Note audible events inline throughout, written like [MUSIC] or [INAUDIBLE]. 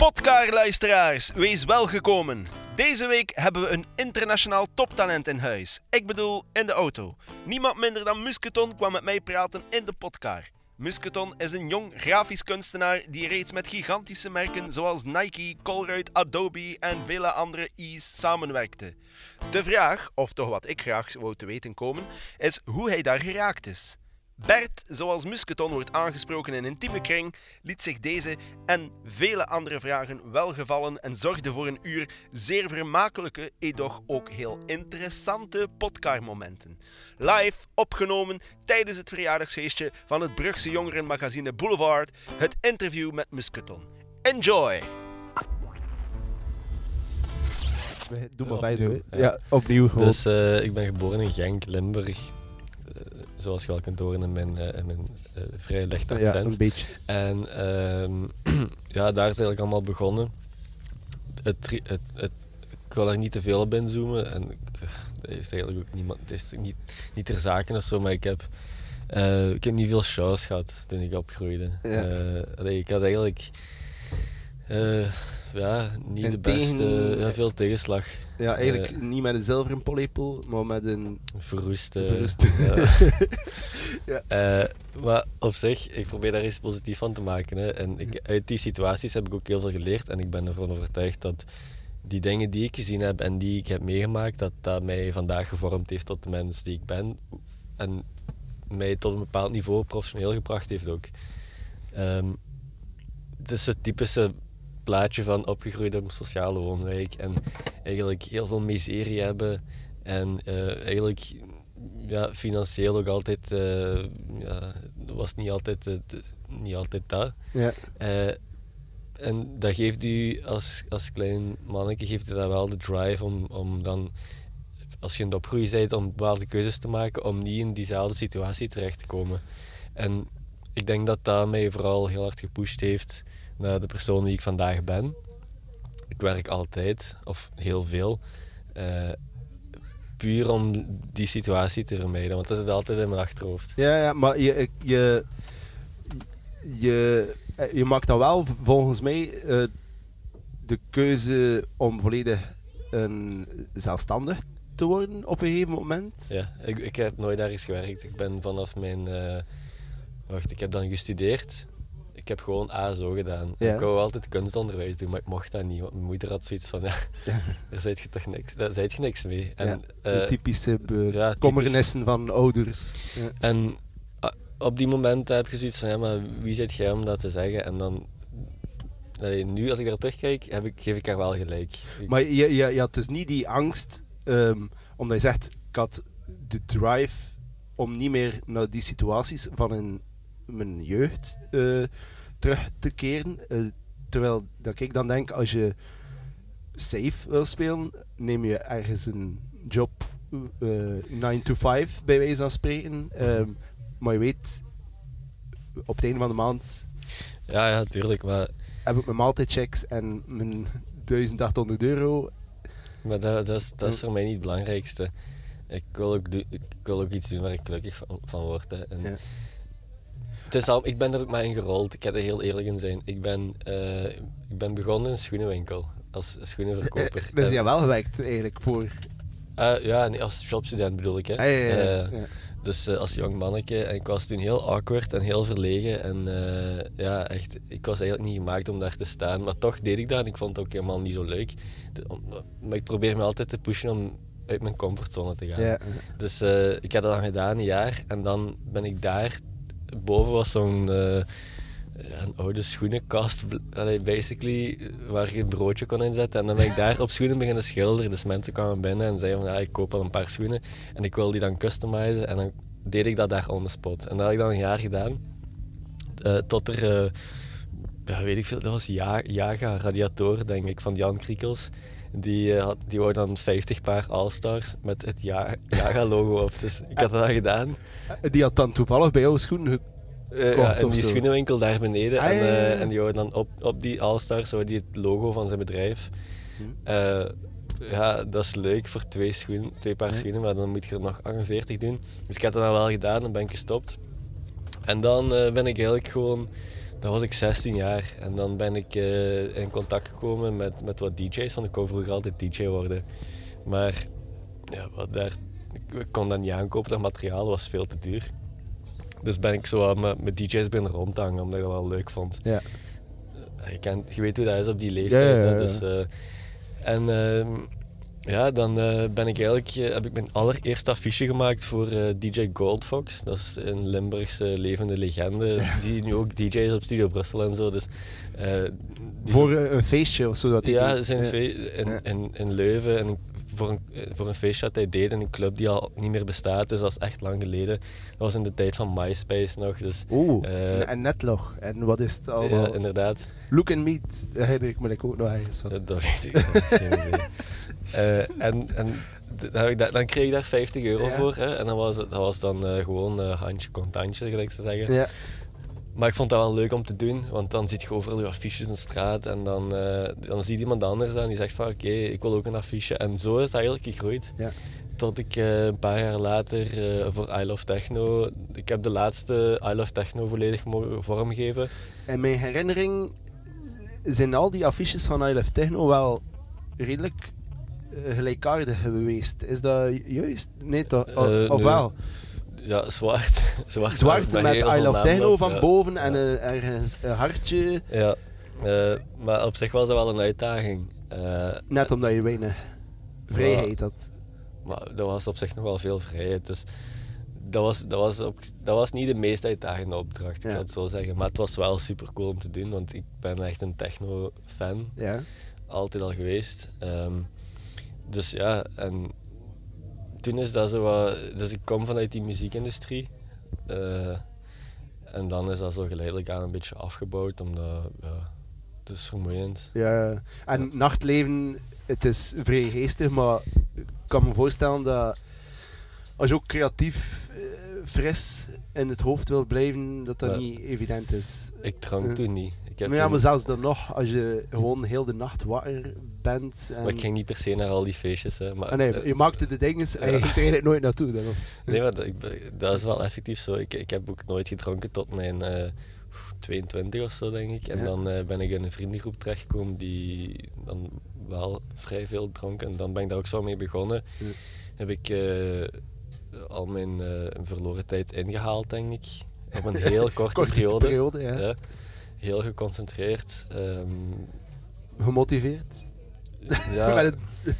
Podcar-luisteraars, wees welgekomen. Deze week hebben we een internationaal toptalent in huis. Ik bedoel, in de auto. Niemand minder dan Musketon kwam met mij praten in de Podcar. Musketon is een jong grafisch kunstenaar die reeds met gigantische merken zoals Nike, Colruyt, Adobe en vele andere E's samenwerkte. De vraag, of toch wat ik graag wou te weten komen, is hoe hij daar geraakt is. Bert, zoals Musketon wordt aangesproken in intieme kring, liet zich deze en vele andere vragen welgevallen en zorgde voor een uur zeer vermakelijke, edoch ook heel interessante podcastmomenten. Live opgenomen tijdens het verjaardagsfeestje van het Brugse jongerenmagazine Boulevard, het interview met Musketon. Enjoy! Doe maar opnieuw. Ja, opnieuw gewoon. Dus eh, ik ben geboren in Genk, Limburg. Eh, zoals je wel kunt horen in mijn, eh, in mijn eh, vrij lichte ja, accent. een beetje. En ehm, [CLEARS THROAT] ja, daar is eigenlijk allemaal begonnen. Het, het, het, ik wil er niet te veel op inzoomen. En ik- dat is eigenlijk ook niemand, het is niet, niet ter zake of zo, maar ik heb, eh, ik heb niet veel shows gehad toen ik opgroeide. Ja. Eh, allee, ik had eigenlijk eh, ja, niet En de beste, tegen- ja, veel tegenslag. Ja, eigenlijk Eh. niet met een zilveren pollepel, maar met een Verroeste. verruste. [LAUGHS] Ja. Eh, maar op zich, ik probeer daar iets positiefs van te maken. Hè. En ik, uit die situaties heb ik ook heel veel geleerd. En ik ben ervan overtuigd dat die dingen die ik gezien heb en die ik heb meegemaakt, dat dat mij vandaag gevormd heeft tot de mens die ik ben. En mij tot een bepaald niveau professioneel gebracht heeft ook. Ehm, het is het typische plaatje van opgegroeid op een sociale woonwijk. En eigenlijk heel veel miserie hebben. En eh, eigenlijk ja, financieel ook altijd, eh, ja, was niet altijd, niet altijd dat. ja. Eh, en dat geeft u als, als klein mannetje geeft u dat wel de drive om, om dan, als je in de opgroei bent, om bepaalde keuzes te maken om niet in diezelfde situatie terecht te komen. En ik denk dat dat mij vooral heel hard gepusht heeft de persoon die ik vandaag ben. Ik werk altijd, of heel veel, eh, puur om die situatie te vermijden, want dat zit altijd in mijn achterhoofd. ja, ja, maar je, je, je, eh, je maakt dan wel volgens mij eh, de keuze om volledig een zelfstandig te worden op een gegeven moment. Ja, ik, ik heb nooit ergens gewerkt. Ik ben vanaf mijn. eh, wacht, ik heb dan gestudeerd. Ik heb gewoon ASO gedaan. Ja. Ik wou altijd kunstonderwijs doen, maar ik mocht dat niet. Want mijn moeder had zoiets van: ja, Ja. [LAUGHS] daar zijt je toch niks, daar zijt je niks mee. En, Ja, eh, typische be- ja, typisch. kommernissen van ouders. Ja. en op die momenten heb je zoiets van: ja, maar wie zit jij om dat te zeggen? En dan. allee, nu, als ik daarop terugkijk, heb ik, geef ik haar wel gelijk. Maar je, je, je had dus niet die angst, ehm, omdat je zegt, ik had de drive om niet meer naar die situaties van in mijn jeugd eh, terug te keren. Eh, terwijl dat ik dan denk, als je safe wil spelen, neem je ergens een job, eh 9 to 5 bij wijze van spreken. Ehm, maar je weet, op het einde van de maand ja, ja, tuurlijk. Maar heb ik mijn maaltijdchecks en mijn 1800 euro. Maar dat, dat, is, dat is voor mij niet het belangrijkste. Ik wil ook, ik wil ook iets doen waar ik gelukkig van, van word. Hè. En Ja. Het is al, ik ben er ook maar in gerold, ik ga er heel eerlijk in zijn. Ik ben, eh, ik ben begonnen in een schoenenwinkel, als schoenenverkoper. Dus En- je hebt wel gewerkt eigenlijk voor. Ja, nee, als shopstudent bedoel ik. Hè. Ah, ja, ja, ja. Eh, Ja. Dus eh, als jong manneke, en ik was toen heel awkward en heel verlegen. En eh, ja, echt, ik was eigenlijk niet gemaakt om daar te staan. Maar toch deed ik dat en ik vond het ook helemaal niet zo leuk. De- om- maar ik probeer me altijd te pushen om uit mijn comfortzone te gaan. Ja. Dus eh, ik heb dat dan gedaan, een jaar. En dan ben ik daar... Boven was zo'n... eh, een oude schoenenkast, basically, waar je een broodje kon inzetten. En dan ben ik daar op schoenen beginnen schilderen. Dus mensen kwamen binnen en zeiden van, ja, ik koop al een paar schoenen. En ik wil die dan customizen. En dan deed ik dat daar on the spot. En dat heb ik dan een jaar gedaan. Eh, tot er, eh, weet ik veel, dat was Ja- Jaga Radiator, denk ik, van Jan Kriekels. Die, eh, had, die wou dan 50 paar All-Stars met het Ja- [LAUGHS] Jaga-logo op. Dus ik had dat gedaan. Die had dan toevallig bij jouw schoenen Eh, Kocht ja, in of die zo. schoenenwinkel daar beneden. Ah, en, ja, ja, eh, ja. en die wou dan op, op die All-Stars die het logo van zijn bedrijf. Hm. Eh, ja, dat is leuk voor twee, schoenen, twee paar schoenen, maar dan moet je er nog 48 doen. Dus ik heb dat dan wel gedaan, dan ben ik gestopt. En dan eh, ben ik eigenlijk gewoon Dat was ik 16 jaar. En dan ben ik eh, in contact gekomen met, met wat DJ's, want ik wou vroeger altijd DJ worden. Maar ja, wat daar, ik kon dat niet aankopen, dat materiaal was veel te duur. Dus ben ik zo aan met, met DJ's binnen rondhangen, omdat ik dat wel leuk vond. Ja. Je, kent, je weet hoe dat is op die leeftijd. Ja, ja, Dus, eh, en ehm, ja, dan eh, ben ik eigenlijk, eh, heb ik mijn allereerste affiche gemaakt voor eh, DJ Goldfox. Dat is een Limburgse levende legende, die nu ook DJ is op Studio Brussel en zo. Dus, Voor een feestje of zo. Dat hij ja, zijn fe- in, Ja. in, in Leuven. En voor, een, voor een feestje dat hij deed in een club die al niet meer bestaat. Dus dat is echt lang geleden. Dat was in de tijd van MySpace nog. Dus Oeh, Eh, en netlog. En wat is het allemaal? ja, inderdaad. Look and Meet herinner ik me ook nog ergens van. Dat, dat weet ik. [LAUGHS] Geen idee. Eh, en en dan, heb ik dat- dan kreeg ik daar 50 euro Ja. voor. Hè, en dan was dat was dan eh, gewoon eh, handje contantje, gelijk te zeggen. Ja. Maar ik vond dat wel leuk om te doen, want dan zie je overal je affiches in de straat en dan, dan ziet iemand anders aan die zegt van oké, ik wil ook een affiche. En zo is het eigenlijk gegroeid. Ja. Tot ik een paar jaar later voor I Love Techno, ik heb de laatste I Love Techno volledig mogen vormgeven. En mijn herinnering zijn al die affiches van I Love Techno wel redelijk gelijkaardig geweest. Is dat juist? Nee, toch? Eh, of nee. wel? Ja, zwart. [LAUGHS] zwart, Zwart met heel I Love Techno van ja. boven en Ja. een, ergens een hartje. Ja, eh, maar op zich was dat wel een uitdaging. Eh, Net omdat je weinig vrijheid had. maar dat was op zich nog wel veel vrijheid. Dus dat was, dat was, op, dat was niet de meest uitdagende opdracht, ik Ja. zou het zo zeggen. Maar het was wel super cool om te doen, want ik ben echt een techno-fan. Ja. Altijd al geweest. Ehm, dus ja, en toen is dat zo wat... Dus ik kom vanuit die muziekindustrie. eh, en dan is dat zo geleidelijk aan een beetje afgebouwd, omdat... Ja, het is vermoeiend. ja. En nachtleven, het is vrij geestig, maar ik kan me voorstellen dat als je ook creatief, eh, fris in het hoofd wil blijven, dat dat Ja. niet evident is. Ik drank Ja. toen niet. Ik heb Maar ja, maar zelfs dan nog, als je gewoon heel de nacht wakker En... Maar ik ging niet per se naar al die feestjes. Hè. Maar, Ah, nee, eh, je maakte de dingen en je ging er eigenlijk nooit naartoe. Dan, [LAUGHS] nee, maar dat, ik, dat is wel effectief zo. Ik, ik heb ook nooit gedronken tot mijn eh 22 of zo, denk ik. En Ja. dan eh, ben ik in een vriendengroep terechtgekomen die dan wel vrij veel dronk. En dan ben ik daar ook zo mee begonnen. Ja. Heb ik eh, al mijn eh, verloren tijd ingehaald, denk ik. Op een [LAUGHS] heel korte, Korte periode. periode, ja. Ja. Heel geconcentreerd. Ehm, Gemotiveerd. Ja, [LAUGHS] het- [LAUGHS]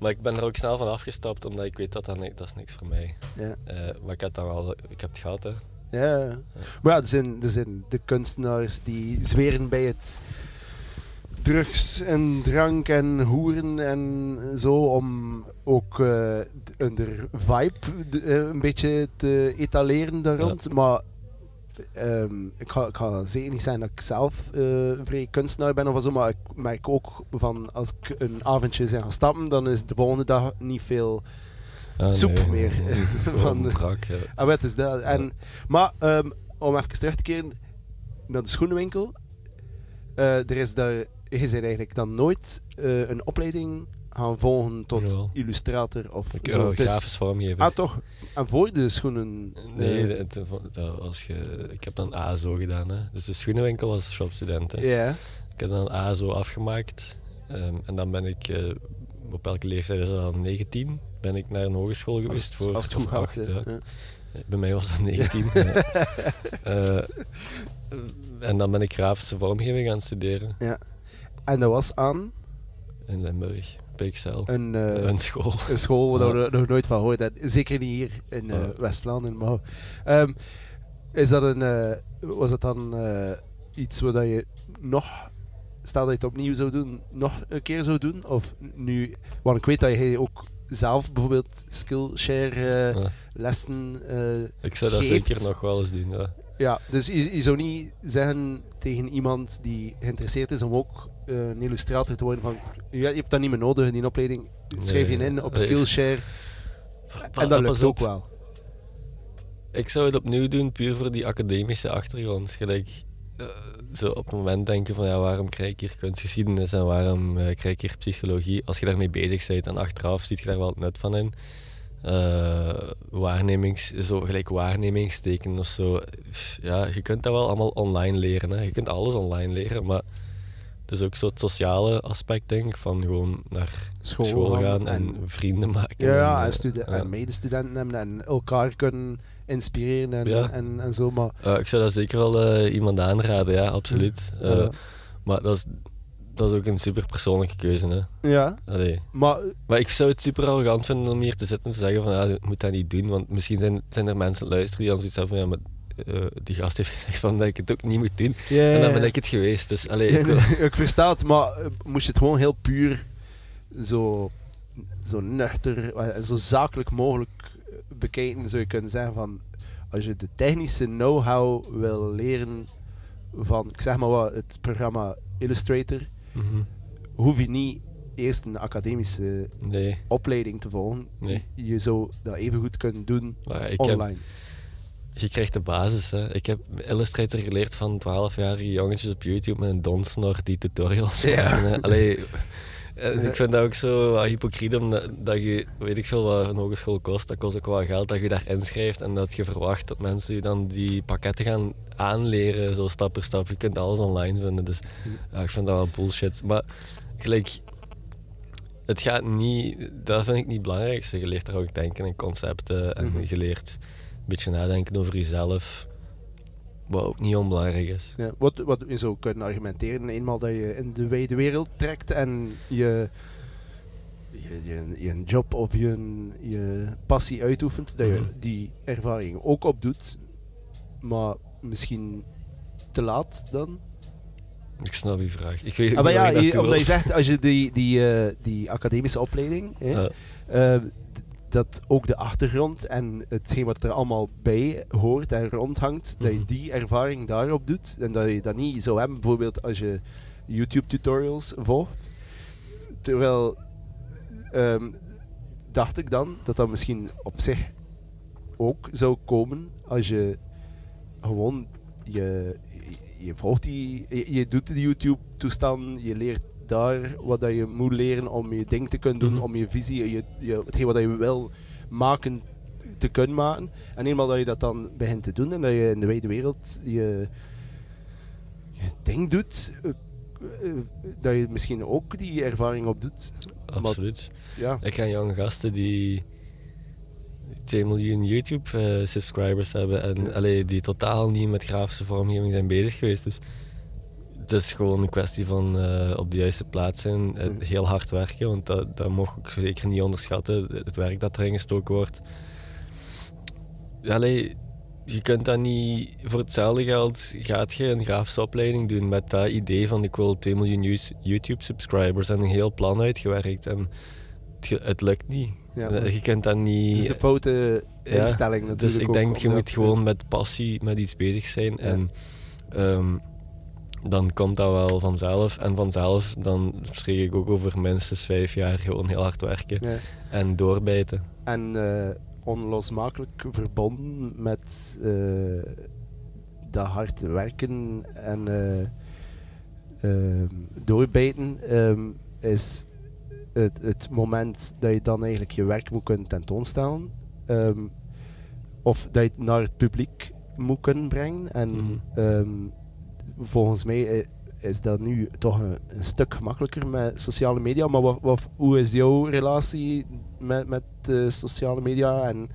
Maar ik ben er ook snel van afgestapt, omdat ik weet dat dat, ni- dat is niks voor mij. ja. Eh, maar ik heb dan wel, ik heb het gehad, hè. Ja. Maar ja, er zijn, er zijn de kunstenaars die zweren bij het drugs en drank en hoeren en zo om ook eh de vibe eh, een beetje te etaleren daar rond. Maar ehm, ik, ga, ik ga zeker niet zijn dat ik zelf eh, vrij kunstenaar ben of zo, maar ik merk ook van als ik een avondje ben gaan stappen, dan is de volgende dag niet veel Ah, Soep nee, meer. [LAUGHS] Van- brak, ja. Ah, wat is dat? En, maar ehm, om even terug te keren naar de schoenenwinkel. Eh, er is daar, je bent eigenlijk dan nooit eh, een opleiding gaan volgen tot Jawel. illustrator of Ik zo. grafisch vormgeven. ah, toch? En voor de schoenen? Nee, eh, het, dat was ge, ik heb dan ASO gedaan. Hè. Dus de schoenenwinkel was shopstudent. Hè. ja. Ik heb dan ASO afgemaakt. ehm, en dan ben ik, eh, op welke leeftijd is dat dan? 19? Ben ik naar een hogeschool geweest. Als, voor, als het goed gaat. acht, hè. ja. Ja. Bij mij was dat 19. ja. [LAUGHS] Eh, en dan ben ik grafische vormgeving gaan studeren En dat was aan in Limburg, PXL. een, eh, een school. [LAUGHS] een school waar we nog nooit van gehoord hebben. Zeker niet hier in eh. West-Vlaanderen. Maar, ehm, is dat een, eh, was dat dan iets wat je nog, stel dat je het opnieuw zou doen, nog een keer zou doen? Of nu, want ik weet dat je ook zelf bijvoorbeeld Skillshare lessen. Ik zou dat geeft. zeker nog wel eens doen. Ja. Ja, dus je, je zou niet zeggen tegen iemand die geïnteresseerd is om ook eh, een illustrator te worden van ja, je hebt dat niet meer nodig, die opleiding. Schrijf je Nee. in op. Skillshare. Pa- En dat lukt ook wel. Ik zou het opnieuw doen, puur voor die academische achtergrond. Gelijk, eh, zo op het moment denken van ja, waarom krijg ik hier kunstgeschiedenis en waarom eh, krijg ik hier psychologie? Als je daarmee bezig bent en achteraf ziet je daar wel het nut van in. Eh, waarnemings, zo gelijk waarnemingsteken of zo. Ja, je kunt dat wel allemaal online leren. Hè. Je kunt alles online leren, maar het is ook zo het sociale aspect, denk ik, van gewoon naar School, school, gaan en- en, vrienden maken. Ja, ja, eh, en, studen- ja. en medestudenten hebben en elkaar kunnen inspireren en, Ja. en, en zo. Maar Eh, ik zou dat zeker wel eh, iemand aanraden, ja, absoluut. Eh, Maar dat is, dat is ook een super persoonlijke keuze. Hè. ja, Allee. maar Maar ik zou het super arrogant vinden om hier te zitten en te zeggen van ja, je moet dat niet doen. Want misschien zijn, zijn er mensen luisteren die dan zoiets hebben van ja, maar eh, die gast heeft [LAUGHS] gezegd van dat ik het ook niet moet doen. ja, En dan ben ik het geweest. Dus allee, ik wil- nee, ik versta het, maar eh, moest je het gewoon heel puur zo, zo nuchter en zo zakelijk mogelijk eh, bekijken, zou je kunnen zeggen van als je de technische know-how wil leren van, ik zeg maar wat, het programma Illustrator, Mhm. hoef je niet eerst een academische Nee, opleiding te volgen. Nee. Je zou dat even goed kunnen doen maar ik heb, online. je krijgt de basis. Hè. Ik heb Illustrator geleerd van 12-jarige jongetjes op YouTube met een donsnor die tutorials Ja. maken. hè. Allee, en ik vind dat ook zo wat hypocriet, omdat dat je, weet ik veel wat een hogeschool kost, dat kost ook wel geld, dat je daar inschrijft en dat je verwacht dat mensen je dan die pakketten gaan aanleren, zo stap per stap. Je kunt alles online vinden, dus ja, ik vind dat wel bullshit. Maar gelijk, het gaat niet, dat vind ik niet het belangrijkste. Je leert er ook denken in concepten en Mhm. je leert een beetje nadenken over jezelf, wat ook niet onbelangrijk is. Ja, wat, wat je zou kunnen argumenteren, eenmaal dat je in de wijde wereld trekt en je, je, je, je job of je, je passie uitoefent, dat je Mhm. die ervaring ook opdoet, maar misschien te laat dan. Ik snap je vraag. Ik weet Ah, maar ja, je omdat je zegt, als je die, die, eh, die academische opleiding, hè, Ja. eh, dat ook de achtergrond en hetgeen wat er allemaal bij hoort en rondhangt, dat je Mhm. die ervaring daarop doet en dat je dat niet zou hebben, bijvoorbeeld als je YouTube-tutorials volgt. Terwijl, ehm, dacht ik dan dat dat misschien op zich ook zou komen als je gewoon je, je, volgt die, je, je doet die YouTube-toestand, je leert daar wat dat je moet leren om je ding te kunnen doen, Mhm. om je visie, je, je, hetgeen wat je wil maken, te kunnen maken. En eenmaal dat je dat dan begint te doen en dat je in de wijde wereld je, je ding doet, eh, eh, dat je misschien ook die ervaring opdoet. Absoluut. Ja. Ik ken jonge gasten die 2 miljoen YouTube-subscribers hebben en allee, die totaal niet met grafische vormgeving zijn bezig geweest. Dus het is gewoon een kwestie van eh, op de juiste plaats zijn, eh, Mm. heel hard werken, want dat, dat mag ik zeker niet onderschatten, het werk dat erin gestoken wordt. Allee, je kunt dat niet voor hetzelfde geld gaat je een grafische opleiding doen met dat idee van ik wil 2 miljoen Yous- YouTube-subscribers en een heel plan uitgewerkt en het, het lukt niet. Ja, Eh, je kunt dat Het niet. is de foute Ja, instelling natuurlijk. dus ik ook denk om je moet gewoon met passie met iets bezig zijn en ehm, dan komt dat wel vanzelf. En vanzelf dan spreek ik ook over minstens vijf jaar gewoon heel hard werken Ja. en doorbijten. En eh, onlosmakelijk verbonden met eh, dat hard werken en ehm, doorbijten ehm, is het, het moment dat je dan eigenlijk je werk moet kunnen tentoonstellen. Ehm, of dat je het naar het publiek moet kunnen brengen. En Mhm. Volgens mij eh, is dat nu toch een, een stuk gemakkelijker met sociale media. Maar wat, wat, hoe is jouw relatie met, met eh, sociale media? En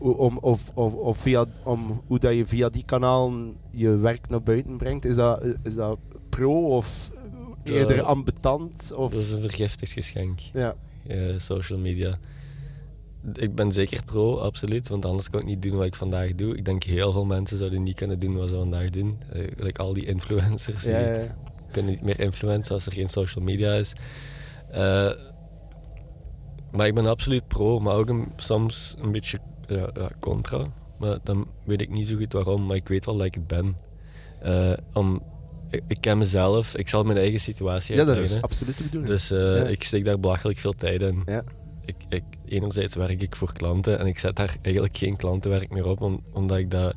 om, of, of, of via, om, hoe dat je via die kanalen je werk naar buiten brengt? Is dat, is dat pro of eerder ambetant? Of, Dat is een vergiftigd geschenk, ja. eh, social media. Ik ben zeker pro, absoluut, want anders kan ik niet doen wat ik vandaag doe. Ik denk heel veel mensen zouden niet kunnen doen wat ze vandaag doen. Like al die influencers. Ja, die- ja, ja. kunnen niet meer influencen als er geen social media is. Eh, maar ik ben absoluut pro, maar ook een- soms een beetje ja, contra. Maar dan weet ik niet zo goed waarom, maar ik weet wel dat ik het ben. Eh, om, ik, ik ken mezelf, ik zal mijn eigen situatie ja, dat is absoluut de bedoeling. Dus ik steek daar belachelijk veel tijd in. Ja. Ik, ik, enerzijds werk ik voor klanten en ik zet daar eigenlijk geen klantenwerk meer op, om- omdat ik dat,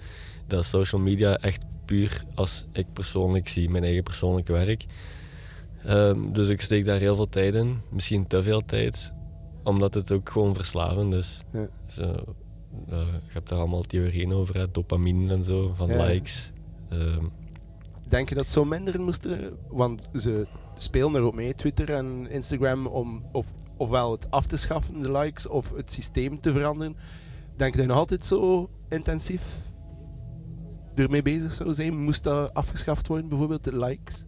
dat social media echt puur als ik persoonlijk zie, mijn eigen persoonlijke werk. Ehm, dus ik steek daar heel veel tijd in, misschien te veel tijd. omdat het ook gewoon verslavend is. Ja. Zo, eh, je hebt daar allemaal theorieën over, hè, dopamine en zo, van Ja. likes. Ehm, Denk je dat zo minder moesten? Want ze spelen er ook mee, Twitter en Instagram, om of, ofwel het af te schaffen, de likes, of het systeem te veranderen. Denk je nog altijd zo intensief ermee bezig zou zijn? Moest dat afgeschaft worden, bijvoorbeeld, de likes?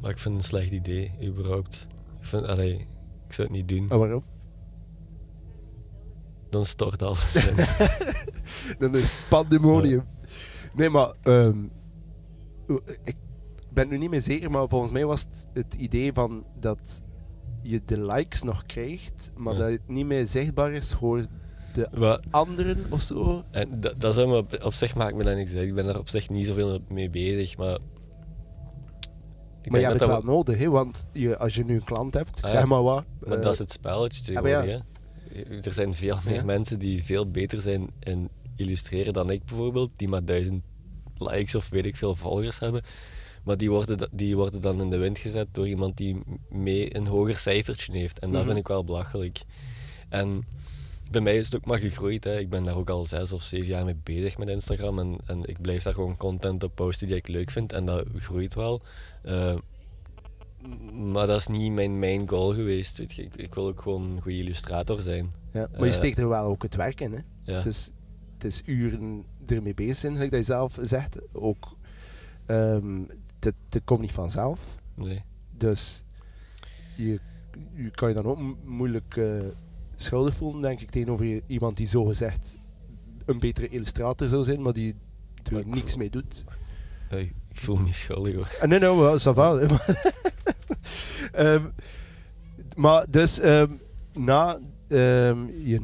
maar ik vind het een slecht idee, überhaupt. Ik, vind, allee, ik zou het niet doen. En waarom? Dan stort alles. in. [LAUGHS] Dan is het pandemonium. Nee, maar ehm, ik ben nu niet meer zeker, maar volgens mij was het het idee van dat je de likes nog krijgt, maar Ja. dat het niet meer zichtbaar is voor de maar, anderen of zo. en dat, dat helemaal op, op zich maakt me dat niks uit. Ik ben daar op zich niet zoveel mee bezig, maar... Ik maar je hebt het dat wel nodig, hè, want je, als je nu een klant hebt, Ah, zeg maar wat. Maar eh, dat is het spelletje ah, maar ja. tegenwoordig. hè. Er zijn veel meer Ja. mensen die veel beter zijn in illustreren dan ik bijvoorbeeld, die maar duizend likes of weet ik veel volgers hebben. Maar die worden, die worden dan in de wind gezet door iemand die mee een hoger cijfertje heeft. En dat Mhm. vind ik wel belachelijk. En bij mij is het ook maar gegroeid. Hè. Ik ben daar ook al zes of zeven jaar mee bezig met Instagram. En, en ik blijf daar gewoon content op posten die ik leuk vind. En dat groeit wel. Eh, maar dat is niet mijn main goal geweest. Weet je. Ik, ik wil ook gewoon een goede illustrator zijn. ja. Maar je eh, steekt er wel ook het werk in. Hè. Ja. Het, is, het is uren ermee bezig zijn, gelijk dat je zelf zegt. Ook, ehm dat, dat komt niet vanzelf. Nee. Dus je, je kan je dan ook mo- moeilijk eh, schuldig voelen, denk ik, tegenover iemand die zogezegd een betere illustrator zou zijn, maar die er Maar niks voel- mee doet. Eh, Ik voel me niet schuldig hoor. Ah, nee, nou, wel, ça va, hè, maar- [LAUGHS] Ehm, maar dus, ehm, na ehm, je...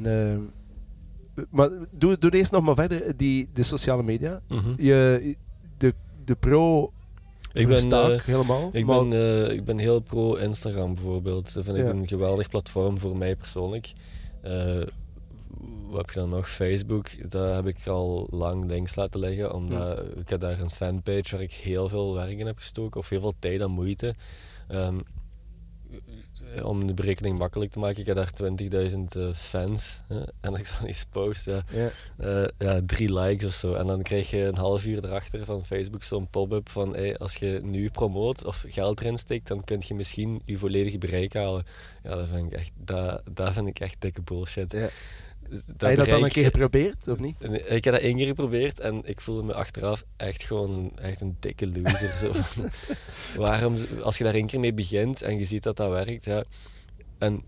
maar doe, doe eerst nog maar verder, die, de sociale media. Mhm. Je, de, de pro Ik ben, eh, helemaal. Ik maar, ben, eh, ik ben heel pro Instagram bijvoorbeeld. Dat vind ik Ja. een geweldig platform voor mij persoonlijk. Eh, wat heb je dan nog? Facebook, daar heb ik al lang links laten liggen. Omdat ik heb daar een fanpage waar ik heel veel werk in heb gestoken. Of heel veel tijd en moeite. Ehm, om de berekening makkelijk te maken, ik heb daar 20.000 eh, fans. hè. en ik dan iets post, ja, eh, ja, drie likes of zo. En dan krijg je een half uur erachter van Facebook zo'n pop-up van hey, als je nu promoot of geld erin steekt, dan kun je misschien je volledige bereik halen. Ja, dat vind ik echt, dat, dat vind ik echt dikke bullshit. Ja. Heb je dat dan een keer geprobeerd, of niet? Ik heb dat één keer geprobeerd en ik voelde me achteraf echt gewoon een, echt een dikke loser. zo van, [LAUGHS] waarom, als je daar één keer mee begint en je ziet dat dat werkt, ja. En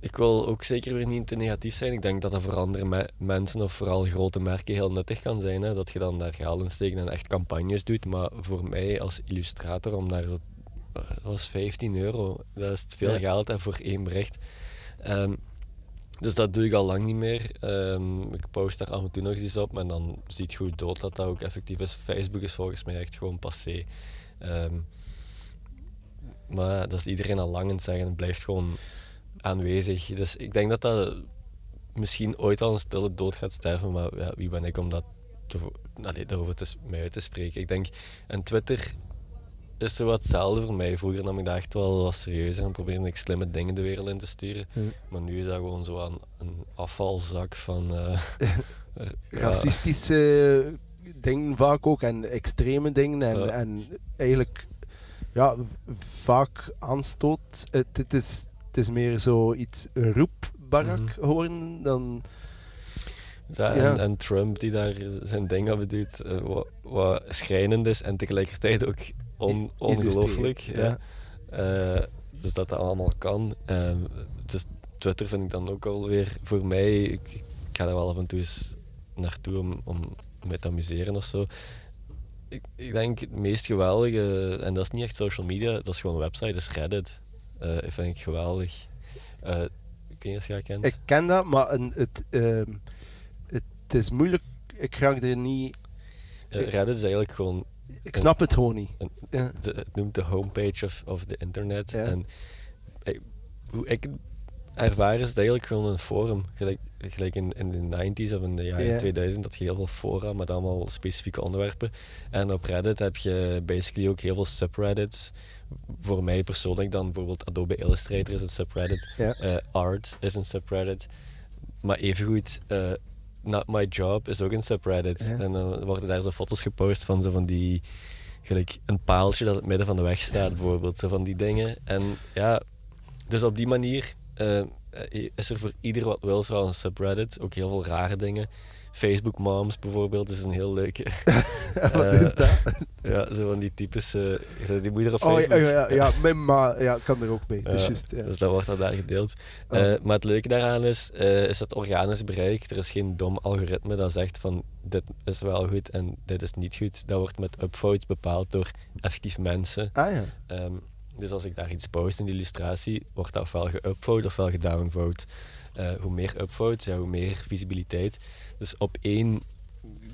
ik wil ook zeker weer niet te negatief zijn. Ik denk dat dat voor andere me- mensen of vooral grote merken heel nuttig kan zijn. Hè? Dat je dan daar geld in steekt en echt campagnes doet. Maar voor mij als illustrator, om daar zo... Dat was 15 euro. Dat is veel Ja. geld hè, voor één bericht. Ehm, dus dat doe ik al lang niet meer. Ehm, ik post daar af en toe nog eens op, maar dan ziet hoe dood dat, dat ook effectief is. Facebook is volgens mij echt gewoon passé. Ehm, maar dat is iedereen al lang aan het zeggen. Het blijft gewoon aanwezig. Dus ik denk dat dat misschien ooit al een stille dood gaat sterven. Maar ja, wie ben ik om dat te, allee, daarover te, mij uit te spreken? Ik denk, en Twitter is zo wat hetzelfde voor mij. Vroeger nam ik dat echt wel wat serieuzer en probeerde ik slimme dingen de wereld in te sturen. Maar nu is dat gewoon zo een, een afvalzak van... eh, ja, [LAUGHS] Racistische dingen vaak ook, en extreme dingen, en, Ja. en eigenlijk ja, vaak aanstoot. Het, het, is, het is meer zoiets, een roepbarak Mhm. horen dan... Ja, Ja. En, Trump die daar zijn ding aan doet, eh, wat, wat schrijnend is en tegelijkertijd ook on, ongelooflijk. Ja. Eh, dus dat dat allemaal kan. Ehm, dus Twitter vind ik dan ook alweer voor mij, ik, ik ga daar wel af en toe eens naartoe om, om me te amuseren of zo. Ik, ik denk het meest geweldige, en dat is niet echt social media, dat is gewoon een website, dat is Reddit. Eh dat vind ik geweldig. Eh ik weet niet of je dat kent. Ik ken dat, maar een, het, ehm, het is moeilijk. Ik raak er niet... Reddit is eigenlijk gewoon Ik snap het gewoon niet. Ja. de, het noemt de homepage of, of the internet. Ja. En eh, hoe ik ervaren is het eigenlijk gewoon een forum. Gelijk, gelijk in, in de 90s of in de jaren Ja. 2000 had je heel veel fora met allemaal specifieke onderwerpen. En op Reddit heb je basically ook heel veel subreddits. Voor mij persoonlijk dan bijvoorbeeld Adobe Illustrator is een subreddit. Eh, Art is een subreddit. Maar evengoed, eh Not My Job is ook een subreddit. Ja. En dan worden daar zo foto's gepost van zo van die... Gelijk een paaltje dat in het midden van de weg staat, bijvoorbeeld. Zo van die dingen. En ja, dus op die manier eh, is er voor ieder wat wil wel een subreddit. Ook heel veel rare dingen. Facebook Moms bijvoorbeeld is een heel leuke. [LAUGHS] Wat Eh, is dat? ja, zo van die typische... uh, die moeder op Oh, ja, Facebook. ja, ja, ja, [LAUGHS] mijn ma ja, kan er ook mee. Het is Ja. Dus dat wordt dan daar gedeeld. Oh. Eh, maar het leuke daaraan is, eh, is het organisch bereik. Er is geen dom algoritme dat zegt van dit is wel goed en dit is niet goed. Dat wordt met upvotes bepaald door effectief mensen. Ah ja. Ehm, dus als ik daar iets post in de illustratie, wordt dat ofwel geupvote ofwel gedownvote. Eh, hoe meer upvotes, ja, hoe meer visibiliteit. Dus op één,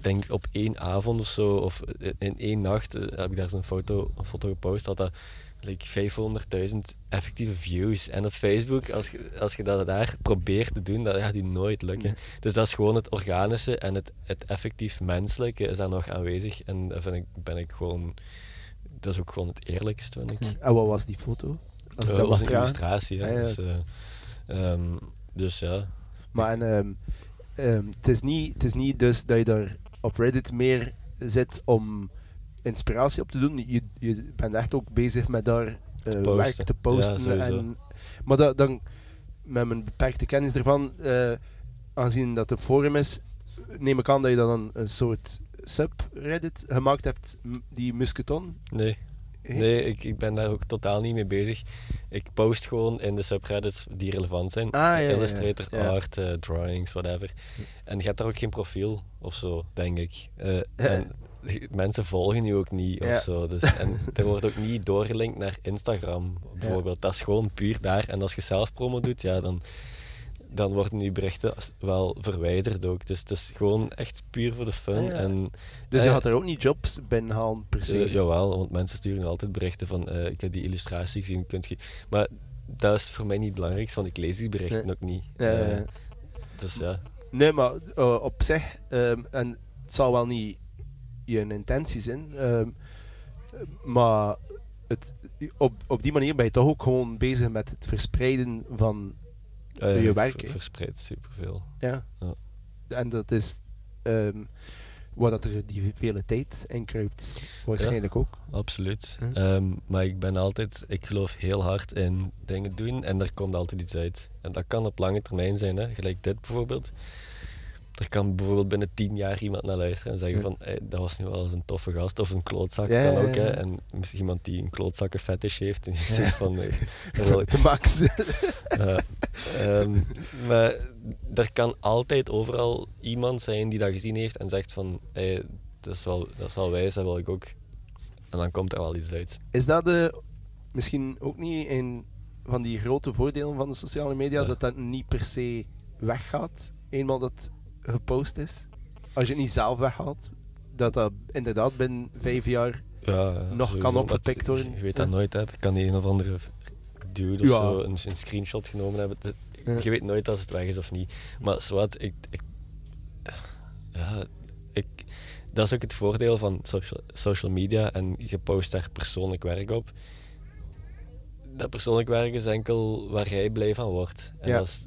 denk op één avond of zo, of in één nacht, eh, heb ik daar zo'n foto, een foto gepost, had dat like 500.000 effectieve views. En op Facebook, als je, als je dat daar probeert te doen, dat gaat je nooit lukken. Nee. Dus dat is gewoon het organische en het, het effectief menselijke is daar nog aanwezig. En daar vind ik, ben ik gewoon... Dat is ook gewoon het eerlijkst, vind ik. En wat was die foto? Als Eh, dat was een illustratie, hè. Ah, ja. Dus, eh, ehm, dus ja. Maar en, ehm, ehm, het, is niet, het is niet dus dat je daar op Reddit meer zit om inspiratie op te doen. Je, je bent echt ook bezig met daar eh, werk te posten. Ja, en, maar dat, dan, met mijn beperkte kennis ervan, eh, aangezien dat het een forum is, neem ik aan dat je dan een soort subreddit gemaakt hebt, die Musketon. Nee? Nee ik, ik ben daar ook totaal niet mee bezig. Ik post gewoon in de subreddits die relevant zijn. Ah, ja, ja, ja. Illustrator, Ja. art, eh, drawings, whatever. En je hebt daar ook geen profiel of zo, denk ik. Eh, en [LAUGHS] mensen volgen je ook niet of zo. Dus, en [LAUGHS] er wordt ook niet doorgelinkt naar Instagram, bijvoorbeeld. Dat is gewoon puur daar. En als je zelf promo doet, ja, dan, dan worden je berichten wel verwijderd ook. Dus het is gewoon echt puur voor de fun. Ah, ja. En Dus Eh, je had er ook niet jobs binnenhalen per se. eh, jawel, want mensen sturen altijd berichten van eh, ik heb die illustratie gezien, kunt je... Maar dat is voor mij niet het belangrijkste, want ik lees die berichten Nee. ook niet. Eh, dus ja. Nee, maar op zich, ehm, en het zal wel niet je intentie zijn, ehm, maar het, op, op die manier ben je toch ook gewoon bezig met het verspreiden van. Eh, je werk, ver- hè? verspreidt superveel. Ja. Ja. En dat is ehm waar dat er die vele tijd in kruipt, waarschijnlijk ook. Absoluut. Hm. Ehm, maar ik ben altijd, ik geloof heel hard in dingen doen en er komt altijd iets uit. En dat kan op lange termijn zijn, hè. gelijk dit bijvoorbeeld. Er kan bijvoorbeeld binnen tien jaar iemand naar luisteren en zeggen Ja. van hey, dat was nu wel eens een toffe gast of een klootzak Ja, ook. Hè. En misschien iemand die een klootzakken fetish heeft en [LAUGHS] die zegt van [LAUGHS] wil ik De max. [LAUGHS] Ehm, maar er kan altijd overal iemand zijn die dat gezien heeft en zegt van hey, dat, is wel, dat is wel wijs, dat wil ik ook. En dan komt er wel iets uit. Is dat de, misschien ook niet een van die grote voordelen van de sociale media, Ja. dat dat niet per se weggaat, eenmaal dat gepost is? Als je het niet zelf weghaalt, dat dat inderdaad binnen vijf jaar... Ja, ja, Nog kan opgepikt worden. Je weet dat Ja. nooit, hè. Kan die een of andere dude of Ja. zo een, een screenshot genomen hebben. Je weet nooit als het weg is of niet. Maar zwart, ik, ik, ja, ik, dat is ook het voordeel van social, social media en je post daar persoonlijk werk op. Dat persoonlijk werk is enkel waar jij blij van wordt. En Ja. dat is,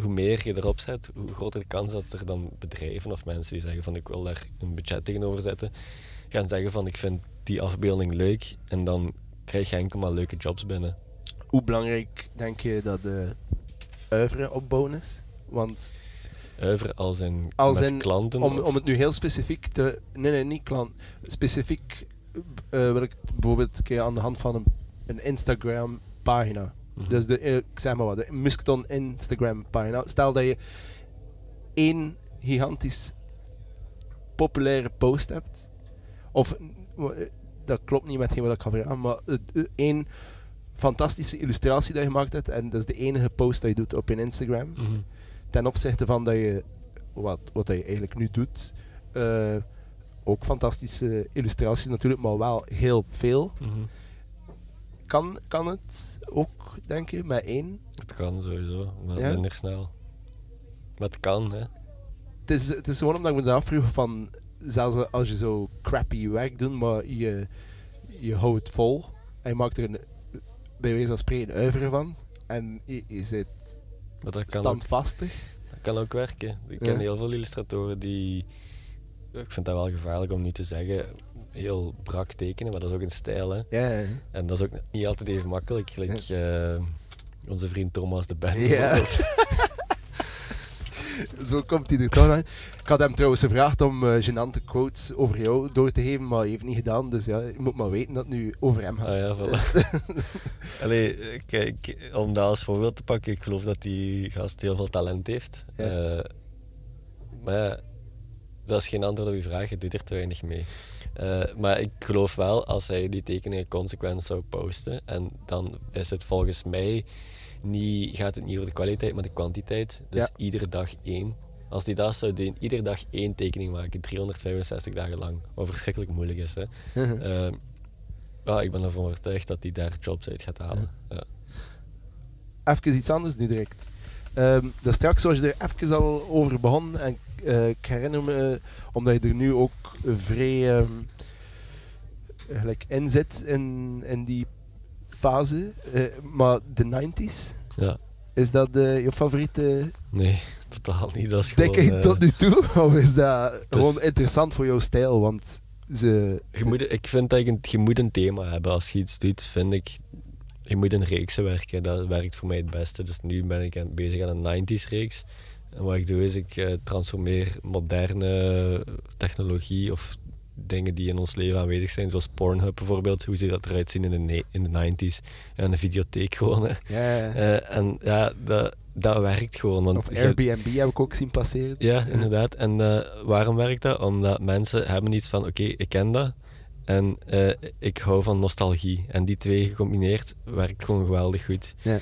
hoe meer je erop zet, hoe groter de kans dat er dan bedrijven of mensen die zeggen van ik wil daar een budget tegenover zetten, gaan zeggen van ik vind die afbeelding leuk en dan krijg je enkel maar leuke jobs binnen. Hoe belangrijk denk je dat de uiveren opbouwen is? Want Uiveren als in Als met in klanten. om, of- om het nu heel specifiek te... Nee, nee, niet klant. Specifiek eh, wil ik bijvoorbeeld aan de hand van een, een Mhm. Dus de, eh, ik zeg maar wat, de Musketon Instagram-pagina. Stel dat je één gigantisch populaire post hebt. Of, eh, dat klopt niet met wat ik ga vragen, maar eh, één fantastische illustratie dat je gemaakt hebt. En dat is de enige post dat je doet op je Instagram Mhm. ten opzichte van dat je, wat, wat dat je eigenlijk nu doet, ook fantastische illustraties natuurlijk, maar wel heel veel. Mhm. Kan, kan het ook, denk je, met één? Het kan sowieso, maar Ja? minder snel. Maar het kan, hè. Het is, het is gewoon omdat ik me dat afvroeg van, zelfs als je zo crappy werk doet, maar je, je houdt het vol en je maakt er een, bij wijze van spreken uiver van en je, je zit Maar dat kan, ook, standvastig. dat kan ook werken. Ik Ja. ken heel veel illustratoren die... Ik vind dat wel gevaarlijk om nu te zeggen, heel brak tekenen, maar dat is ook een stijl, hè. Ja, ja. En dat is ook niet altijd even makkelijk. Like, eh, onze vriend Thomas de Ben. Ja. [LAUGHS] Zo komt hij er toch aan. Ik had hem trouwens gevraagd om eh gênante quotes over jou door te geven, maar hij heeft niet gedaan. Dus ja, je moet maar weten dat het nu over hem gaat. Ah ja, voilà. [LAUGHS] Allee, kijk, om dat als voorbeeld te pakken, ik geloof dat die gast heel veel talent heeft. Ja. Eh, maar ja, dat is geen antwoord op je vraag, je doet er te weinig mee. Eh, maar ik geloof wel, als hij die tekeningen consequent zou posten, en dan is het volgens mij niet, gaat het niet over de kwaliteit, maar de kwantiteit. Dus Ja. iedere dag één. Als die dat zou doen, iedere dag één tekening maken, 365 dagen lang, wat verschrikkelijk moeilijk is. Hè. [LAUGHS] Ja, ik ben ervan overtuigd dat hij daar jobs uit gaat halen. Ja. Even iets anders nu direct. Ehm dus straks was je er even al over begonnen. En ik herinner me, omdat je er nu ook vrij ehm, gelijk in zit in, in die fase. eh, maar de 90s, Ja. is dat eh, je favoriete Nee, totaal niet. Dat is gewoon... decade eh, tot nu toe? [LAUGHS] Of is dat gewoon interessant voor jouw stijl? Want ze. je moet, ik vind dat je, je moet een thema hebben. Als je iets doet, vind ik... Je moet een reeks werken. Dat werkt voor mij het beste. Dus nu ben ik aan, bezig aan een 90s reeks. En wat ik doe is, ik eh, transformeer moderne technologie of dingen die in ons leven aanwezig zijn, zoals Pornhub bijvoorbeeld. Hoe ziet dat eruit zien in de, in de 90s? Ja, een videotheek gewoon. Hè. Ja, ja. Eh, en ja, dat, dat werkt gewoon. Want of je- Airbnb heb ik ook zien passeren. Ja, inderdaad. En eh, waarom werkt dat? Omdat mensen hebben iets van, oké, ik ken dat. En ik hou van nostalgie. En die twee gecombineerd werkt gewoon geweldig goed. Ja.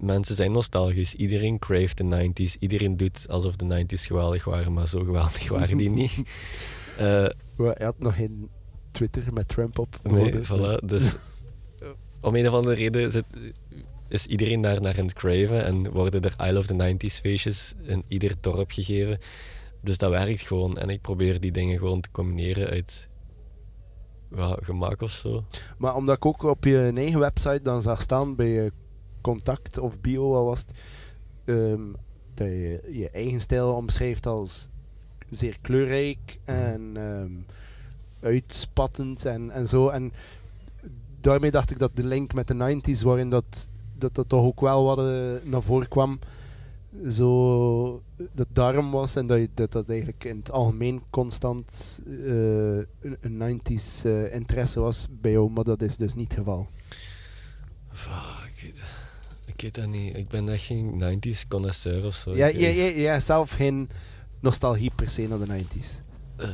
Mensen zijn nostalgisch. Iedereen craeft de 90s. Iedereen doet alsof de 90s geweldig waren, maar zo geweldig waren die niet. [LAUGHS] Eh, Hij had nog geen Twitter met Trump op. nee, bijvoorbeeld. voilà. Dus [LAUGHS] eh, om een of andere reden zit, is iedereen daar naar aan het craven en worden er I Love the 90s feestjes in ieder dorp gegeven. Dus dat werkt gewoon. En ik probeer die dingen gewoon te combineren uit ja, gemak of zo. Maar omdat ik ook op je eigen website dan zag staan bij je contact of bio, wat was het, ehm, dat je je eigen stijl omschrijft als zeer kleurrijk en ehm, uitspattend en, en zo. En daarmee dacht ik dat de link met de 90s, waarin dat, dat, dat toch ook wel wat eh, naar voren kwam, zo dat daarom was en dat je, dat, dat eigenlijk in het algemeen constant eh, een, een 90s eh, interesse was bij jou, maar dat is dus niet het geval. Ik, weet, dat niet. Ik ben echt geen 90s connoisseur of zo. Ja, ja, ja, ja, zelf geen nostalgie per se naar de 90s. eh,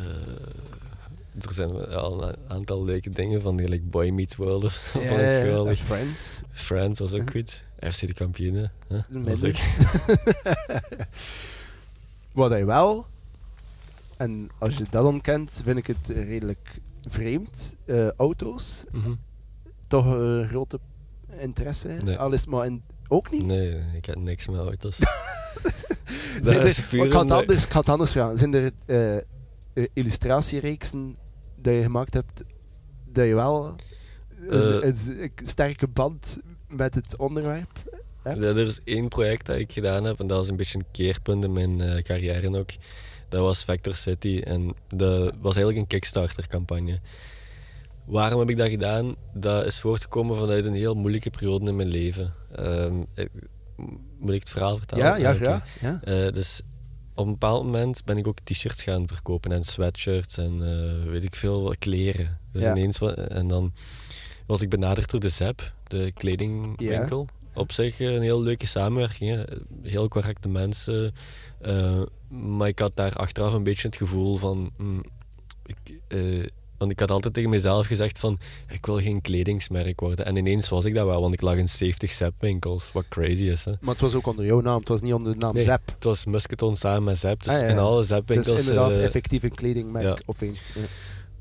er zijn al een aantal leuke dingen van gelijk Boy Meets World of zo. geweldig. Friends. Friends was ook goed. FC de kampioenen. Was ook- [LAUGHS] Wat hij wel, en als je dat ontkent, vind ik het redelijk vreemd. Eh, auto's, Mhm. toch een grote interesse. Nee. Al is het maar in, ook niet. Nee, ik heb niks met auto's. [LAUGHS] Zijn Dat er, is puur ik, ga het anders, ik ga het anders vragen. Zijn er eh, eh, illustratiereeksen dat je gemaakt hebt dat je wel een, Eh. een sterke band met het onderwerp hebt? Ja, er is één project dat ik gedaan heb en dat was een beetje een keerpunt in mijn eh, carrière ook. Dat was Vector City en dat was eigenlijk een Kickstarter-campagne. Waarom heb ik dat gedaan? Dat is voortgekomen vanuit een heel moeilijke periode in mijn leven. Ehm, ik- moet ik het verhaal vertellen? ja, ja, Ah, ja, ja. Eh, dus op een bepaald moment ben ik ook t-shirts gaan verkopen en sweatshirts en eh, weet ik veel, kleren. Dus Ja. ineens, en dan was ik benaderd door de ZEP, de kledingwinkel. Op zich eh, een heel leuke samenwerking, hè. heel correcte mensen. eh, maar ik had daar achteraf een beetje het gevoel van... mm, ik, eh, want ik had altijd tegen mezelf gezegd van, ik wil geen kledingsmerk worden. En ineens was ik dat wel, want ik lag in 70 ZEP-winkels, wat crazy is. Hè. Maar het was ook onder jouw naam, het was niet onder de naam Nee, Zep. Het was Musketon samen met Zep. Dus Ah, ja, in alle Dus Zep-winkels... inderdaad, eh, effectief een kledingmerk ja. opeens.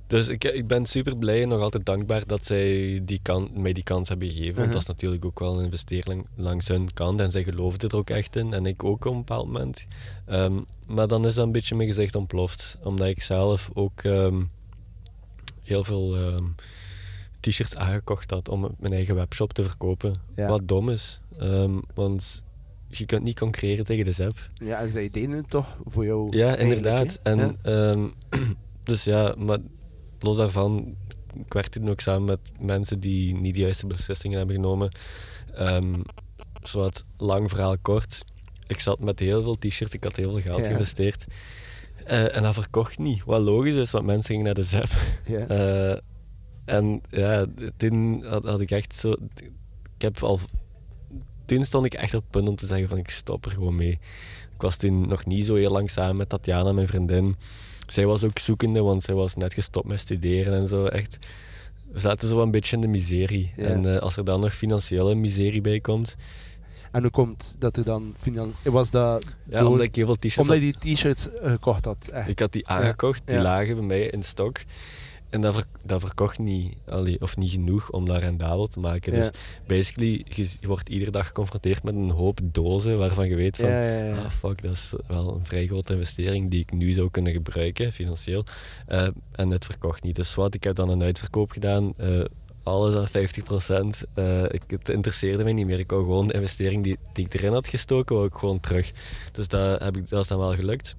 Dus ik, ik ben super blij en nog altijd dankbaar dat zij die kan, mij die kans hebben gegeven. Want Mhm. dat is natuurlijk ook wel een investering langs hun kant. En zij geloofden er ook echt in. En ik ook op een bepaald moment. Ehm, maar dan is dat een beetje mijn gezicht ontploft. Omdat ik zelf ook ehm, heel veel ehm, t-shirts aangekocht had om op mijn eigen webshop te verkopen. Ja. Wat dom is. Ehm, want je kunt niet concurreren tegen de ZEP. Ja, en zij deden het toch voor jou? Ja, inderdaad. En, Ja. ehm, [CLEARS THROAT] dus ja, maar los daarvan, ik werkte toen ook samen met mensen die niet de juiste beslissingen hebben genomen. Zowat lang verhaal kort. Ik zat met heel veel t-shirts, ik had heel veel geld Ja. geïnvesteerd. Eh, en dat verkocht niet. Wat logisch is, want mensen gingen naar de ZEP. [LAUGHS] Eh, en ja, toen had, had ik echt zo. Ik heb al. Toen stond ik echt op het punt om te zeggen: van ik stop er gewoon mee. Ik was toen nog niet zo heel lang samen met Tatjana, mijn vriendin. Zij was ook zoekende, want zij was net gestopt met studeren en zo. Echt. We zaten zo een beetje in de miserie. En eh, als er dan nog financiële miserie bij komt. En hoe komt dat er dan financieel... Was dat Ja, door- omdat ik heel veel t-shirts omdat je die t-shirts eh, gekocht had? Echt? Ik had die aangekocht, die lagen bij mij in stok. En dat, ver- dat verkocht niet, allee, of niet genoeg om dat rendabel te maken. Dus basically, je, wordt iedere dag geconfronteerd met een hoop dozen waarvan je weet van... Ah, fuck, dat is wel een vrij grote investering die ik nu zou kunnen gebruiken, financieel. Eh, en het verkocht niet. Dus wat, ik heb dan een uitverkoop gedaan. eh, alles aan 50% Eh, ik, het interesseerde mij niet meer. Ik wou gewoon de investering die, die ik erin had gestoken, wou ik gewoon terug. Dus dat, heb ik, dat is dan wel gelukt.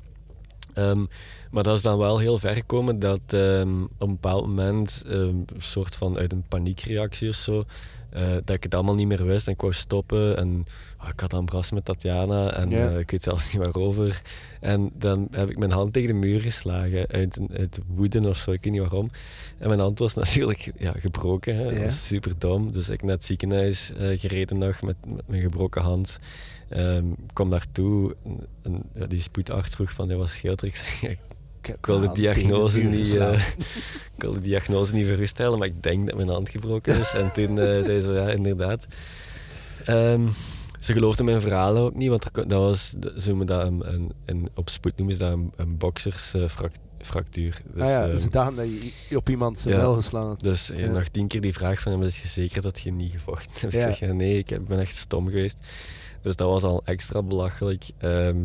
Ehm, maar dat is dan wel heel ver gekomen dat ehm, op een bepaald moment, ehm, een soort van uit een paniekreactie of zo, eh, dat ik het allemaal niet meer wist en ik wou stoppen. En ah, ik had een bras met Tatjana en eh, ik weet zelfs niet waarover. En dan heb ik mijn hand tegen de muur geslagen uit, uit woede of zo, ik weet niet waarom. En mijn hand was [LAUGHS] natuurlijk ja, gebroken, hè. dat was super dom. Dus ik naar het ziekenhuis eh, gereden nog met, met mijn gebroken hand. Ehm, ik kwam daartoe en ja, die spoedarts vroeg van, ja, wat scheelt er? Ik zeg, ik wil de tegen diagnose niet, eh, ik wil de diagnose niet verustellen, maar ik denk dat mijn hand gebroken is. En toen eh, zei ze, ja, inderdaad. Ehm, ze geloofde mijn verhalen ook niet, want er dat was, ze noemen dat een, een, een- op spoed noemen ze dat een, een boksersfractuur. dus, ah ja, ehm, ze dachten dat je op iemand zijn ja. wel geslaan had. dus eh, Ja. nog tien keer die vraag van hem, is je zeker dat je niet gevochten hebt? [LAUGHS] Ja. Ik zeg, ja, nee, ik ben echt stom geweest. Dus dat was al extra belachelijk. Ehm,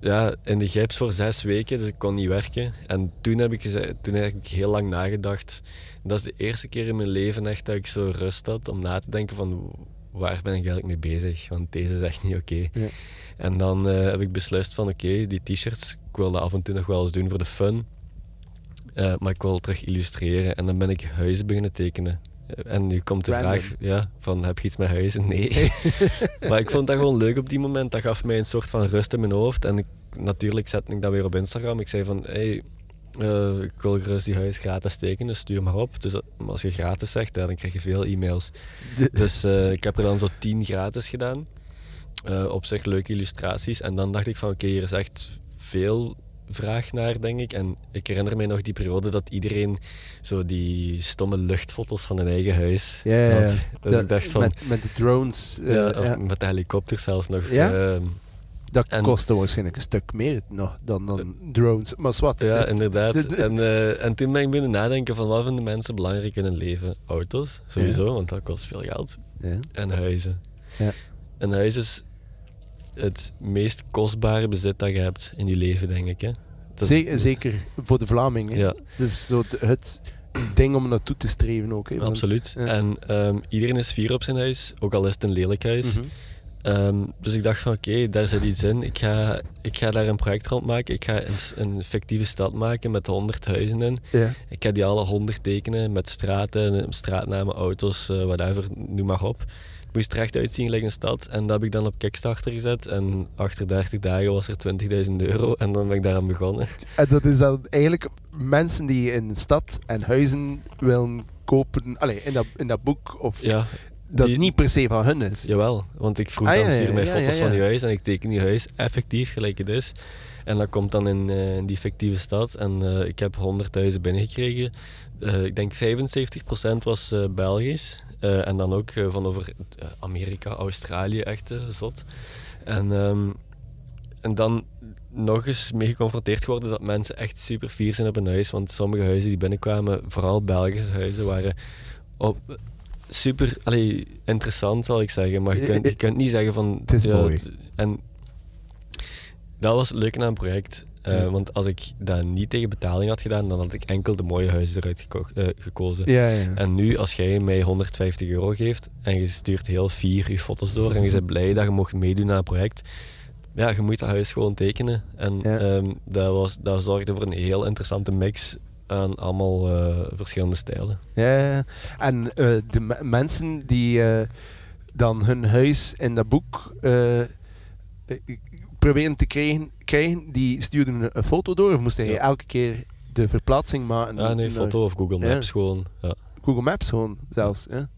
ja, in de gips voor zes weken, dus ik kon niet werken. En toen heb ik, toen heb ik heel lang nagedacht. Dat is de eerste keer in mijn leven echt dat ik zo rust had om na te denken van waar ben ik eigenlijk mee bezig? Want deze is echt niet oké. Ja. En dan eh, heb ik beslist van oké, die t-shirts, ik wil dat af en toe nog wel eens doen voor de fun. Eh, maar ik wil terug illustreren. En dan ben ik huizen beginnen tekenen. Eh, En nu komt de Random. vraag, ja, van heb je iets met huizen? Nee. [LAUGHS] maar ik vond dat gewoon leuk op die moment. Dat gaf mij een soort van rust in mijn hoofd. En ik, natuurlijk zette ik dat weer op Instagram. Ik zei van, hey, eh, ik wil gerust die huis gratis tekenen, stuur maar op. Dus dat- als je gratis zegt, ja, dan krijg je veel e-mails. Dus eh, ik heb er dan zo tien gratis gedaan. Op zich leuke illustraties. En dan dacht ik van oké, hier is echt veel vraag naar, denk ik. En ik herinner mij nog die periode dat iedereen zo die stomme luchtfoto's van hun eigen huis Ja, ja, ja. had. Dat- ik dacht van... met, met de drones. eh, ja, of met de helikopter zelfs nog. Ja? ehm, Dat en- kostte waarschijnlijk een stuk meer nog dan, dan drones. Maar zwart. ja, dit- inderdaad. dit- dit- En, eh, en toen ben ik binnen nadenken van wat vinden mensen belangrijk in hun leven? Auto's, sowieso, want dat kost veel geld. Ja. En huizen. Ja. Een huis is het meest kostbare bezit dat je hebt in je leven, denk ik. Hè? Is- Zeker, zeker voor de Vlamingen. Ja, Het is zo het, ding om naartoe te streven ook. Hè, want- absoluut. ja. En ehm, iedereen is fier op zijn huis, ook al is het een lelijk huis. Mhm. Ehm, dus ik dacht van oké, daar zit iets in. Ik ga, ik ga daar een project rond maken. Ik ga een, een fictieve stad maken met honderd huizen in. Ja. Ik ga die alle honderd tekenen met straten, straatnamen, auto's, eh whatever, noem maar op. Moest er echt uitzien gelijk een stad. En dat heb ik dan op Kickstarter gezet. En achter 30 dagen was er 20.000 euro. En dan ben ik daaraan begonnen. En dat is dan eigenlijk mensen die in een stad en huizen willen kopen. Allee, in dat, in dat boek. Of Ja, dat die- niet per se van hun is. jawel. Want ik vroeg Ah, dan, ja, stuur mij ja, foto's ja, van die huis. En ik teken die huis effectief gelijk het is. En dat komt dan in, eh, in die fictieve stad. En eh, ik heb 100 huizen binnengekregen. Eh, ik denk 75% was Belgisch. Eh, en dan ook eh, van over eh, Amerika, Australië, echt zot. En ehm, en dan nog eens mee geconfronteerd geworden dat mensen echt super fier zijn op een huis. Want sommige huizen die binnenkwamen, vooral Belgische huizen, waren op super allee, interessant, zal ik zeggen. Maar je kunt, je kunt niet zeggen van... Het is mooi. En dat was het leuke aan het project. Uh, Ja. Want als ik dat niet tegen betaling had gedaan, dan had ik enkel de mooie huizen eruit geko- eh, gekozen. Ja, ja. En nu, als jij mij 150 euro geeft en je stuurt heel vier je foto's door en je bent blij dat je mocht meedoen aan het project, ja, je moet dat huis gewoon tekenen. En ehm, dat, was, dat zorgde voor een heel interessante mix aan allemaal eh, verschillende stijlen. Ja. En eh, de me- mensen die eh, dan hun huis in dat boek eh, eh, proberen te krijgen, krijgen, die stuurden een, foto door of moest hij Ja. elke keer de verplaatsing maken? Ja, nee, foto of Google Ja. Maps gewoon. Ja, Google Maps gewoon zelfs. Ja.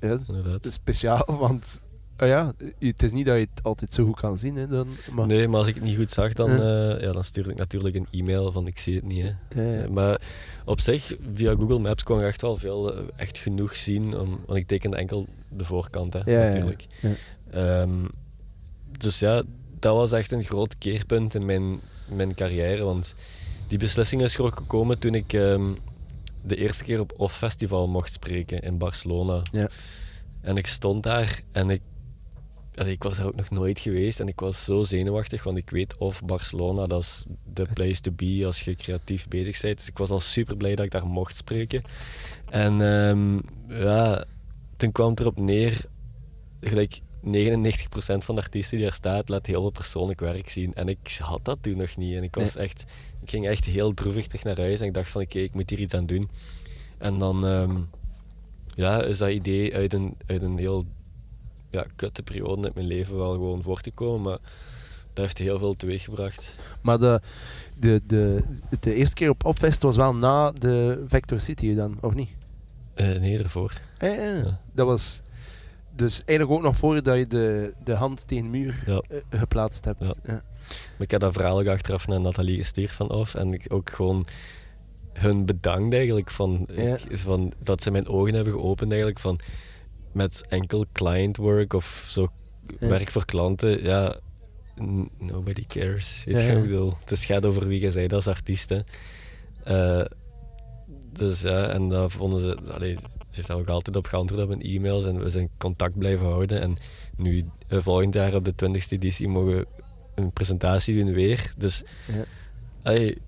Ja, dat is speciaal, want oh ja, het is niet dat je het altijd zo goed kan zien. Hè, dan, maar, Nee, maar als ik het niet goed zag, dan, Ja. eh, ja, dan stuurde ik natuurlijk een e-mail van ik zie het niet. Hè. Ja, ja. Maar op zich, via Google Maps kon je echt wel veel, eh, echt genoeg zien. Om, want ik tekende enkel de voorkant, hè, natuurlijk. ja. Ehm, dus ja, dat was echt een groot keerpunt in mijn, mijn carrière. Want die beslissing is gekomen toen ik ehm, de eerste keer op OFF Festival mocht spreken in Barcelona. Ja. En ik stond daar en ik, allee, ik was daar ook nog nooit geweest. En ik was zo zenuwachtig, want ik weet of Barcelona, dat is de place to be als je creatief bezig bent. Dus ik was al super blij dat ik daar mocht spreken. En ehm, ja, toen kwam het erop neer, gelijk 99% van de artiesten die daar staat, laat heel veel persoonlijk werk zien. En ik had dat toen nog niet. En ik was echt, ik ging echt heel droevig terug naar huis en ik dacht van oké, ik moet hier iets aan doen. En dan ehm, ja, is dat idee uit een, uit een heel ja, kutte periode uit mijn leven wel gewoon voortgekomen, maar dat heeft heel veel teweeggebracht. Maar de, de, de, de eerste keer op Opfest was wel na de Vector City dan, of niet? Eh, nee, ja, ja. Ja. Dat was dus eigenlijk ook nog voordat je de, de hand tegen de muur Ja. eh, geplaatst hebt. Ja. Ja. Maar ik heb dat verhaal ook achteraf naar Nathalie gestuurd van af. En ik ook gewoon hun bedankt eigenlijk van, ik- van dat ze mijn ogen hebben geopend eigenlijk van met enkel client work of zo werk voor klanten. Ja, nobody cares. Weet Ja, ja. Het gaat over wie je bent als artiest. hè. Eh, dus ja, en dat vonden ze... Allee, ze heeft daar ook altijd op geantwoord op mijn e-mails en we zijn contact blijven houden. En nu, eh, volgend jaar op de 20e editie, mogen we een presentatie doen weer. Dus Ja. allee,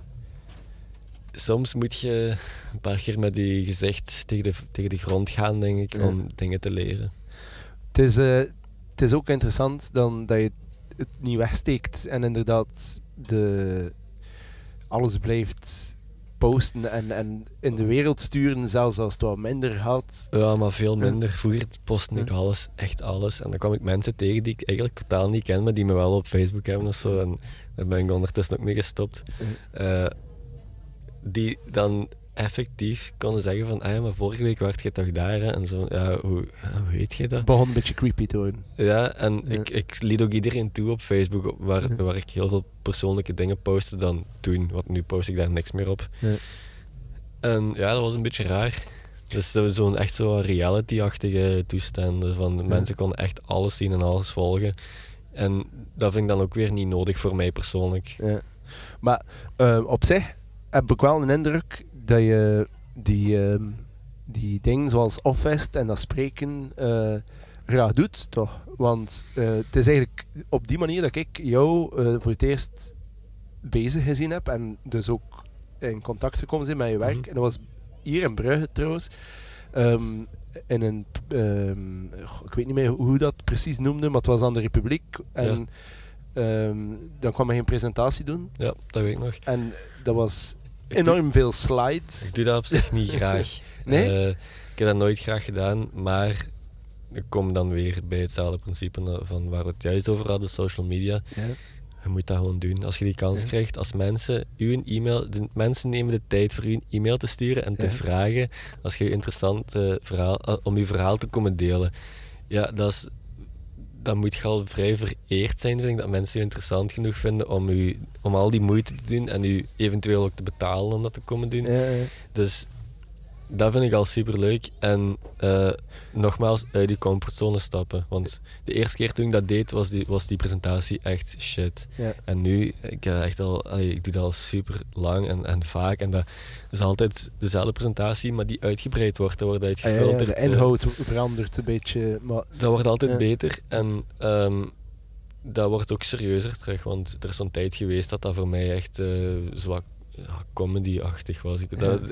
soms moet je een paar keer met je gezicht tegen de, tegen de grond gaan, denk ik, Ja. om dingen te leren. Het, is, eh, het is ook interessant dan dat je het niet wegsteekt en inderdaad de, alles blijft posten en, en in de wereld sturen, zelfs als het wat minder gaat. Ja, maar veel minder. Vroeger postte ik alles, echt alles. En dan kwam ik mensen tegen die ik eigenlijk totaal niet ken, maar die me wel op Facebook hebben of zo. En daar ben ik ondertussen ook mee gestopt. Eh, die dan effectief konden zeggen van, ah ja, maar vorige week werd je toch daar, hè? En zo, ja, hoe, ja, hoe weet je dat? Begon een beetje creepy te worden. Ja, en Ja. Ik, ik liet ook iedereen toe op Facebook, waar, Ja. waar ik heel veel persoonlijke dingen postte dan toen, want nu post ik daar niks meer op. Ja. En ja, dat was een beetje raar. Dus zo'n echt zo'n reality-achtige toestand. Dus van, Mensen konden echt alles zien en alles volgen. En dat vind ik dan ook weer niet nodig voor mij persoonlijk. Ja. Maar eh, op zich heb ik wel een indruk dat je die, ehm, die dingen zoals Offest en dat spreken eh, graag doet, toch? Want eh, het is eigenlijk op die manier dat ik jou eh, voor het eerst bezig gezien heb en dus ook in contact gekomen zijn met je werk. Mhm. En dat was hier in Brugge trouwens. Ehm, in een, ehm, ik weet niet meer hoe dat precies noemde, maar het was aan de Republiek. En dan kwam hij een presentatie doen. Ja, dat weet ik nog. En dat was Ik enorm veel Ik slides. doe dat op zich niet [LAUGHS] graag. Nee? Eh, ik heb dat nooit graag gedaan, maar ik kom dan weer bij hetzelfde principe van waar we het juist over hadden, social media. Ja. Je moet dat gewoon doen. Als je die kans Ja. krijgt, als mensen u een e-mail, de mensen nemen de tijd voor u een e-mail te sturen en te vragen als je interessant eh, verhaal, eh, om je verhaal te komen delen. Ja, dat is, dan moet je al vrij vereerd zijn, vind ik, dat mensen u interessant genoeg vinden om, u, om al die moeite te doen en u eventueel ook te betalen om dat te komen doen. Ja, ja. Dus dat vind ik al super leuk. En eh, nogmaals, uit die comfortzone stappen. Want de eerste keer toen ik dat deed, was die, was die presentatie echt shit. Ja. En nu, ik, heb echt al, allee, ik doe dat al super lang en, en vaak. En dat is altijd dezelfde presentatie, maar die uitgebreid wordt. Dat wordt Ah, ja, ja, uitgefilterd. de eh, inhoud verandert een beetje. Maar dat wordt altijd beter en ehm, dat wordt ook serieuzer terug. Want er is zo'n tijd geweest dat dat voor mij echt eh, zwak comedy-achtig was. Ik, dat,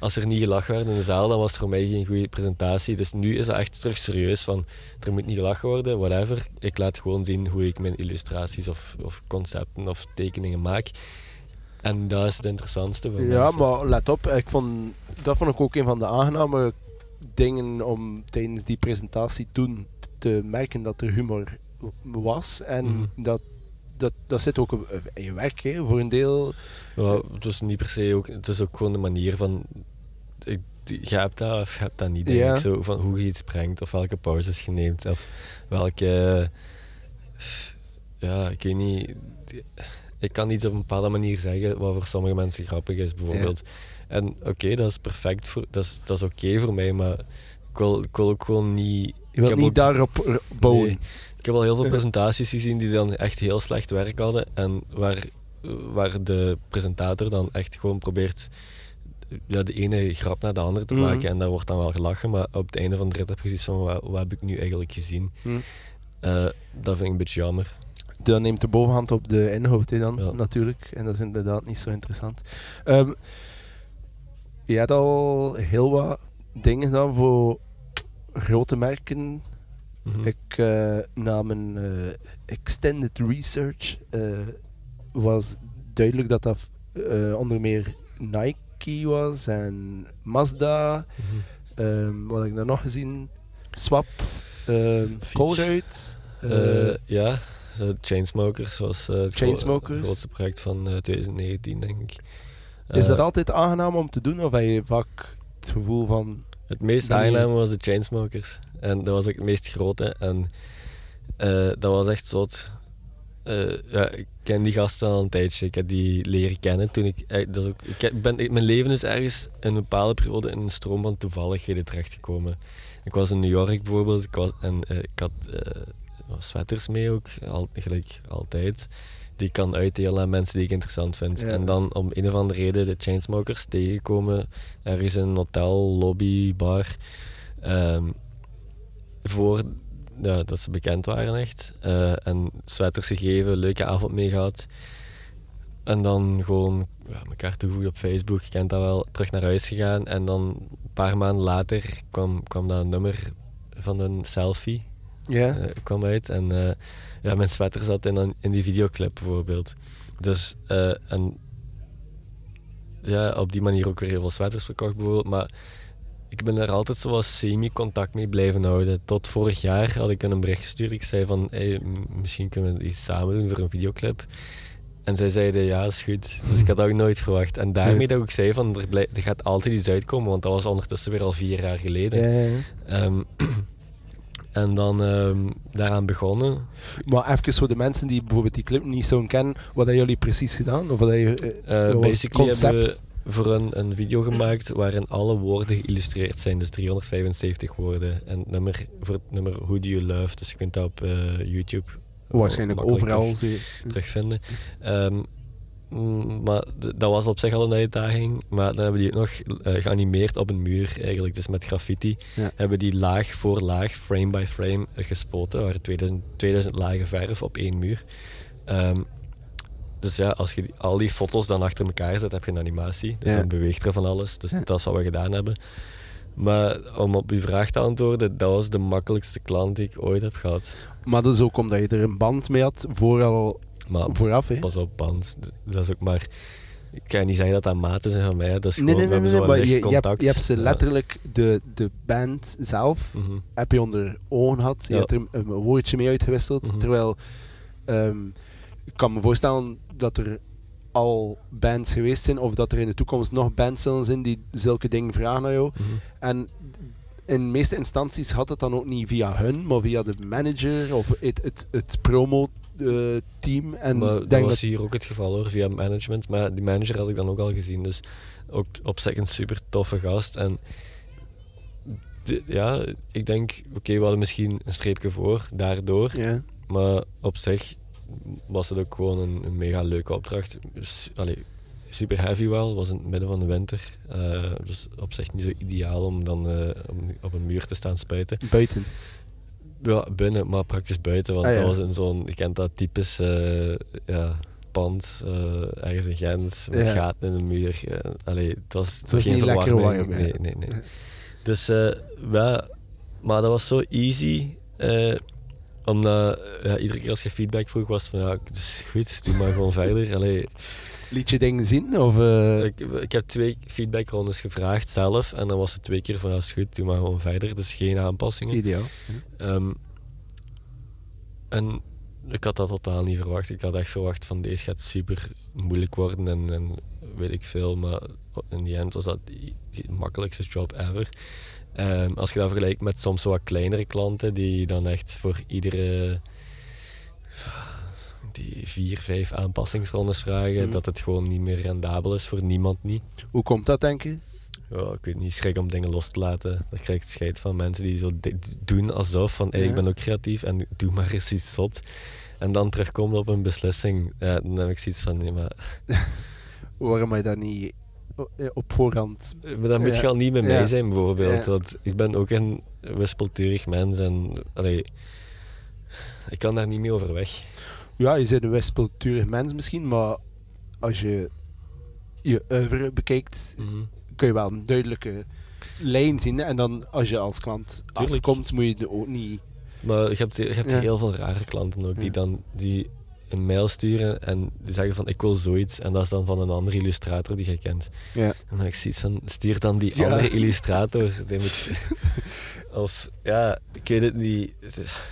als er niet gelachen werd in de zaal, dan was het voor mij geen goede presentatie. Dus nu is dat echt terug serieus. Van, er moet niet gelachen worden, whatever. Ik laat gewoon zien hoe ik mijn illustraties of, of concepten of tekeningen maak. En dat is het interessantste voor Ja, mensen. maar let op, ik vond, dat vond ik ook een van de aangename dingen om tijdens die presentatie toen te merken dat er humor was. En Mhm. dat, dat, dat zit ook in je werk, hè, voor een deel. Ja, het is niet per se ook, het is ook gewoon de manier van. Ik, je hebt dat of je hebt dat niet, denk Ja. ik. Zo, van hoe je iets brengt of welke pauzes je neemt of welke. Ja, ik weet niet. Ik kan iets op een bepaalde manier zeggen wat voor sommige mensen grappig is, bijvoorbeeld. En oké, dat is perfect, voor, dat is, dat is oké voor mij, maar ik wil, ik wil ook gewoon niet. Je wilt heb niet ook- daarop bouwen. Nee. Ik heb al heel veel [LAUGHS] presentaties gezien die dan echt heel slecht werk hadden. En waar, waar de presentator dan echt gewoon probeert ja, de ene grap naar de andere te Mhm. maken. En daar wordt dan wel gelachen. Maar op het einde van de rit heb je zoiets van, wat, wat heb ik nu eigenlijk gezien? Mhm. Eh, dat vind ik een beetje jammer. Dan neemt de bovenhand op de inhoud dan, Ja. natuurlijk. En dat is inderdaad niet zo interessant. Ehm je had al heel wat dingen dan voor grote merken. Mhm. Ik, eh, na mijn eh, extended research eh, was duidelijk dat dat onder meer Nike was en Mazda. Mhm. ehm, wat heb ik daar nog gezien? Swap. Colruyt. Eh, ja, Chainsmokers was het gro- Chainsmokers. grootste project van eh, 2019, denk ik. is dat altijd aangenaam om te doen of heb je vaak het gevoel van... Het meest aangename was de Chainsmokers. En dat was ook het meest grote. En eh, dat was echt zot. Eh, ja, ik ken die gasten al een tijdje. Ik heb die leren kennen toen ik... eh, dat is ook, ik ben, mijn leven is ergens in een bepaalde periode in een stroom van toevalligheden terechtgekomen. Ik was in New York bijvoorbeeld. Ik, was, en ik had sweaters mee ook, al, gelijk altijd. Die ik kan uitdelen aan mensen die ik interessant vind. Ja. En dan om een of andere reden de Chainsmokers tegenkomen ergens in een hotel, lobby, bar. ehm, voor ja, dat ze bekend waren echt. Eh, en sweaters gegeven, leuke avond mee gehad. En dan gewoon ja, elkaar toegevoegd op Facebook, je kent dat wel, terug naar huis gegaan. En dan een paar maanden later kwam, kwam dat nummer van een selfie Ja? eh, kwam uit. En eh, ja, mijn sweater zat in, een- in die videoclip bijvoorbeeld. Dus, eh, en ja, op die manier ook weer heel veel sweaters verkocht bijvoorbeeld. Maar ik ben er altijd zo wat semi-contact mee blijven houden. Tot vorig jaar had ik een bericht gestuurd. Ik zei van, hey, misschien kunnen we iets samen doen voor een videoclip. En zij zeiden, ja, is goed. Dus ik had ook nooit verwacht. En daarmee dat ik zei van, er, blij- er gaat altijd iets uitkomen. Want dat was ondertussen weer al vier jaar geleden. Ja, ja, ja. Ehm, [CLEARS THROAT] en dan ehm, daaraan begonnen. Maar even voor de mensen die bijvoorbeeld die clip niet zo kennen, wat hebben jullie precies gedaan? Of wat heb je, wat was het basically hebben we concept? Voor een, een video gemaakt waarin alle woorden geïllustreerd zijn, dus 375 woorden. En het nummer, voor het nummer Who Do You Love, dus je kunt dat op eh, YouTube Waarschijnlijk overal. [LAUGHS] terug- terugvinden. Ehm, mm, maar dat was op zich al een uitdaging. Maar dan hebben die ook nog eh, geanimeerd op een muur eigenlijk. Dus met graffiti Ja. hebben die laag voor laag, frame by frame, gespoten. Er waren 2000, 2000 lagen verf op één muur. Ehm, dus ja, als je die- al die foto's dan achter elkaar zet, heb je een animatie. Dus Ja. dan beweegt er van alles. Dus Ja. dat is wat we gedaan hebben. Maar om op uw vraag te antwoorden, dat was de makkelijkste klant die ik ooit heb gehad. Maar dat is ook omdat je er een band mee had vooral, Maar vooraf. Hè? pas op, band. Dat is ook maar... Ik kan niet zeggen dat dat maten zijn van mij. Dat is Nee, gewoon, nee, nee, nee, nee, maar je, je, hebt, contact. je hebt ze letterlijk, de, de band zelf, Mhm. heb je onder ogen gehad. Je Ja. hebt er een, een woordje mee uitgewisseld. Mhm. Terwijl, ehm, ik kan me voorstellen dat er al bands geweest zijn, of dat er in de toekomst nog bands zullen zijn die zulke dingen vragen aan jou. Mhm. En in de meeste instanties had het dan ook niet via hun, maar via de manager of het, het, het eh, team. En maar ik dat denk was dat, hier ook het geval hoor, via management. Maar die manager had ik dan ook al gezien. Dus ook op zich een super toffe gast. En de- ja, ik denk, oké, we hadden misschien een streepje voor daardoor. Maar op zich was het ook gewoon een, een mega leuke opdracht. Dus, allee, super heavy wel, was in het midden van de winter. Eh, dus op zich niet zo ideaal om dan eh, om op een muur te staan spuiten. buiten. Ja, binnen, maar praktisch buiten. Want Ah, ja. dat was in zo'n, je kent dat typisch eh, ja, pand, ergens in Gent, met Ja. gaten in de muur. Allee, het was, het was geen niet lekker warm. Nee, nee, nee. Dus ja, maar dat was zo easy. Eh, omdat ja, iedere keer als je feedback vroeg, was van ja, het is goed, doe maar gewoon verder. [LAUGHS] Allee, Liet je dingen zien? Of, eh, ik, ik heb twee feedbackrondes gevraagd zelf en dan was het twee keer van ja, is goed, doe maar gewoon verder. Dus geen aanpassingen. ideaal. Ehm, en ik had dat totaal niet verwacht. Ik had echt verwacht van deze gaat super moeilijk worden en, en weet ik veel. Maar in die end was dat die makkelijkste job ever. Ehm, als je dat vergelijkt met soms zo wat kleinere klanten die dan echt voor iedere die vier, vijf aanpassingsrondes vragen, Mhm. dat het gewoon niet meer rendabel is voor niemand niet. Hoe komt dat, denk je? Ja, ik weet niet, schrik om dingen los te laten. Daar krijg ik scheid van mensen die zo doen alsof van hey, ik ben ook creatief en doe maar eens iets zot. En dan terugkomen op een beslissing. Ja, dan heb ik zoiets van, nee, maar, [LAUGHS] Waarom je dat niet op voorhand... maar dan moet je al niet mij Ja. zijn bijvoorbeeld. Want ik ben ook een wispelturig mens en allee, ik kan daar niet mee overweg. Ja, je bent een wispelturig mens misschien, maar als je je oeuvre bekijkt, Mhm. kun je wel een duidelijke lijn zien. En dan als je als klant Tuurlijk. afkomt, moet je er ook niet... Maar je hebt, je hebt Ja. heel veel rare klanten ook die Ja. dan die een mail sturen en die zeggen van ik wil zoiets en dat is dan van een andere illustrator die je kent. Ja. En dan heb ik zoiets van stuur dan die Ja. andere illustrator. Die moet- [LAUGHS] of ja, ik weet het niet.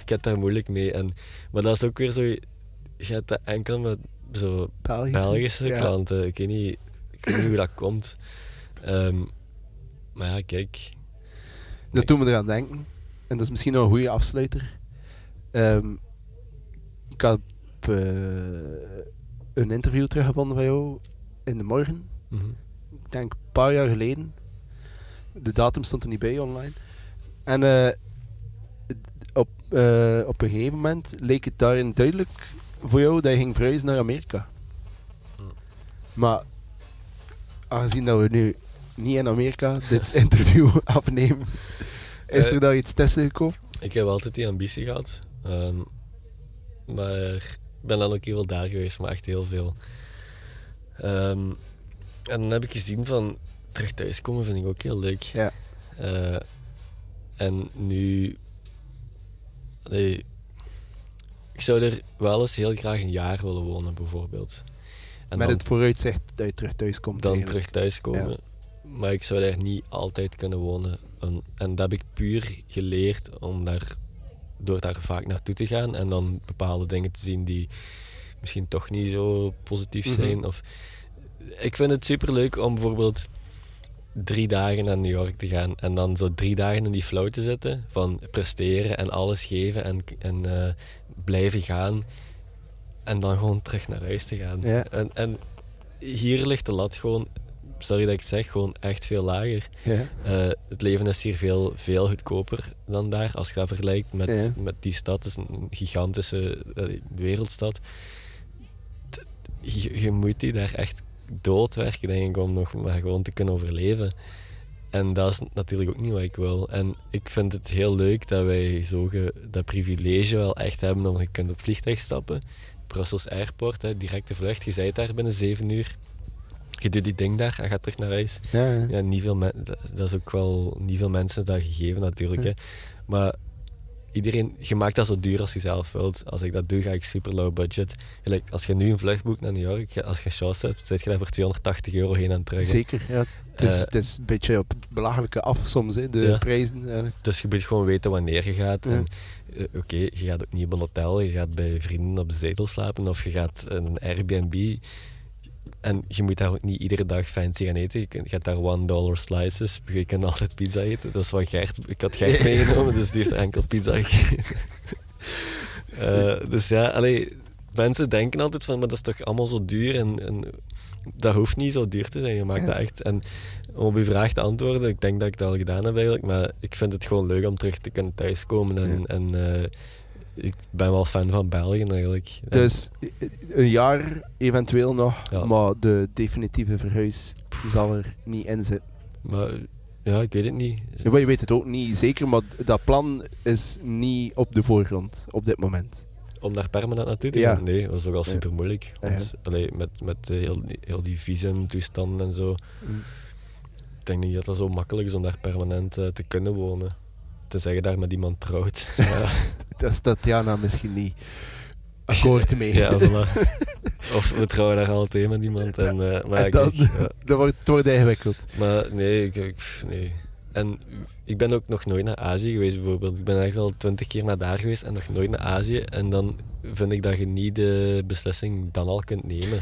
Ik heb daar moeilijk mee. En, maar dat is ook weer zo. Je hebt dat enkel met zo Belgische, Belgische ja. klanten. Ik weet niet, ik weet niet hoe dat komt. Ehm, maar ja, kijk. Dat doet me eraan denken. En dat is misschien nog een goede afsluiter. Ehm, ik had eh, een interview teruggevonden van jou in de morgen. Mhm. Ik denk een paar jaar geleden. De datum stond er niet bij online. En eh, op, eh, op een gegeven moment leek het daarin duidelijk voor jou dat je ging verhuizen naar Amerika. Hm. Maar aangezien dat we nu niet in Amerika dit [LAUGHS] interview afnemen, is er daar iets tussen gekomen? Ik heb altijd die ambitie gehad. Ehm, maar ben dan ook heel veel daar geweest, maar echt heel veel. Ehm, en dan heb ik gezien van terug thuiskomen vind ik ook heel leuk. Ja. Eh, en nu. allee, ik zou er wel eens heel graag een jaar willen wonen, bijvoorbeeld. En Met dan, het vooruitzicht dat je terug thuis komt. dan eigenlijk. terug thuiskomen. Maar ik zou daar niet altijd kunnen wonen. En, en dat heb ik puur geleerd om daar, door daar vaak naartoe te gaan en dan bepaalde dingen te zien die misschien toch niet zo positief Mhm. zijn. Of, ik vind het superleuk om bijvoorbeeld drie dagen naar New York te gaan en dan zo drie dagen in die flow te zitten van presteren en alles geven en, en eh, blijven gaan en dan gewoon terug naar huis te gaan. Ja. En, en hier ligt de lat gewoon, sorry dat ik het zeg, gewoon echt veel lager. Ja. Eh, het leven is hier veel, veel goedkoper dan daar. Als je dat vergelijkt met, Ja. met die stad, het is een gigantische eh, wereldstad. T- Je, je moet die daar echt doodwerken, denk ik, om nog maar gewoon te kunnen overleven. En dat is natuurlijk ook niet wat ik wil. En ik vind het heel leuk dat wij zo dat privilege wel echt hebben om je kunt op vliegtuig stappen. Brussels Airport, hè, directe vlucht. Je bent daar binnen zeven uur. Je doet die ding daar en gaat terug naar huis. Ja, ja. Ja, niet veel men- dat, dat is ook wel niet veel mensen dat gegeven natuurlijk. Hè. Maar iedereen, je maakt dat zo duur als je zelf wilt. Als ik dat doe, ga ik super low budget. Gelijk, als je nu een vlucht boekt naar New York, als je chance hebt, zet je daar voor 280 euro heen en terug. hè. Zeker, ja. Het is, Eh, het is een beetje op het belachelijke af soms, hè, de Ja. prijzen. eigenlijk. Dus je moet gewoon weten wanneer je gaat. Ja. En, eh, Oké, je gaat ook niet op een hotel, je gaat bij vrienden op de zetel slapen of je gaat een Airbnb. En je moet daar ook niet iedere dag fancy gaan eten. Je gaat daar one dollar slices. Je kan altijd pizza eten. Dat is wat Gert... Ik had Gert meegenomen, dus die heeft enkel pizza gegeten. [LAUGHS] Eh, dus ja, allee, mensen denken altijd van, maar dat is toch allemaal zo duur en, en dat hoeft niet zo duur te zijn. Je maakt dat echt. En om op je vraag te antwoorden, ik denk dat ik dat al gedaan heb eigenlijk, maar ik vind het gewoon leuk om terug te kunnen thuiskomen en, Ja. en eh, ik ben wel fan van België eigenlijk. Dus een jaar eventueel nog, Ja. maar de definitieve verhuis zal er niet in zitten. Maar ja, ik weet het niet. Ja, maar je weet het ook niet zeker, maar dat plan is niet op de voorgrond op dit moment. Om daar permanent naartoe te Ja. gaan? Nee, dat is ook al Ja. super moeilijk. Want allee, met, met eh, heel, die- heel die visumtoestanden en zo, Mm. ik denk niet dat dat zo makkelijk is om daar permanent eh, te kunnen wonen. Te zeggen daar met iemand trouwt. [LAUGHS] ja, Daar staat Jana misschien niet akkoord mee. ja voilà. Of we trouwen daar altijd met iemand. En, eh, maar En ik- dan- ja. [LAUGHS] Dat wordt, het wordt ingewikkeld. Maar nee, ik, nee. En ik ben ook nog nooit naar Azië geweest bijvoorbeeld. Ik ben echt al twintig keer naar daar geweest en nog nooit naar Azië. En dan vind ik dat je niet de beslissing dan al kunt nemen.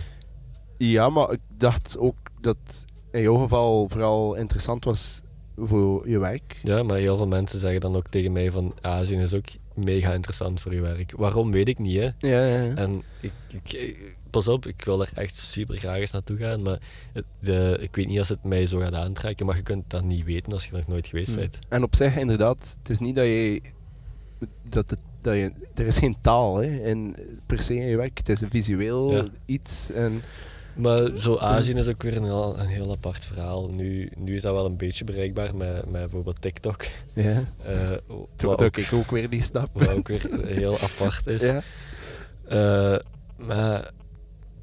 Ja, maar ik dacht ook dat in jouw geval vooral interessant was voor je werk. Ja, maar heel veel mensen zeggen dan ook tegen mij van Azië is ook mega interessant voor je werk. Waarom weet ik niet, hè. Ja, ja, ja. En ik, ik- pas op, ik wil er echt super graag eens naartoe gaan, maar het, de, ik weet niet als het mij zo gaat aantrekken, maar je kunt dat niet weten als je nog nooit geweest Hmm. bent. En op zich, inderdaad, het is niet dat je. Dat het, dat je er is geen taal hè, in, per se in je werk. Het is een visueel iets. En, Maar zo Azië is ook weer een heel, een heel apart verhaal. Nu, nu is dat wel een beetje bereikbaar met, met bijvoorbeeld TikTok. ja, eh, wat ook, ik ook weer niet snap. wat ook weer heel apart is. Ja. Eh, maar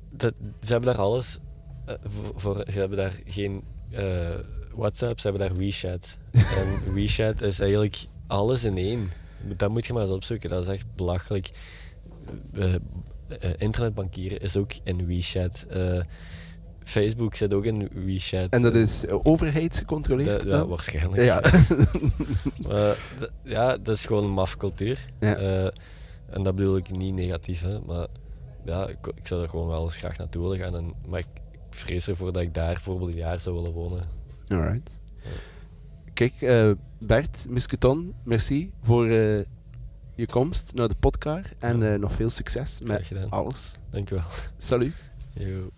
dat, ze hebben daar alles. eh, voor, voor- ze hebben daar geen eh, WhatsApp, ze hebben daar WeChat. en [LAUGHS] WeChat is eigenlijk alles in één. Dat moet je maar eens opzoeken, dat is echt belachelijk. Eh, internetbankieren is ook in WeChat. Eh, Facebook zit ook in WeChat. En dat is eh, overheidsgecontroleerd ja, waarschijnlijk. Ja. [LAUGHS] Ja, dat is gewoon een mafcultuur. Ja. Eh, en dat bedoel ik niet negatief, hè, maar ja, ik, ik zou er gewoon wel eens graag naartoe willen gaan. En, maar ik, ik vrees ervoor dat ik daar bijvoorbeeld een jaar zou willen wonen. Alright. Kijk, Bert Musketon, merci voor je komst naar de podcast. En Ja. eh, nog veel succes met alles. Dank u wel. Salut. Yo.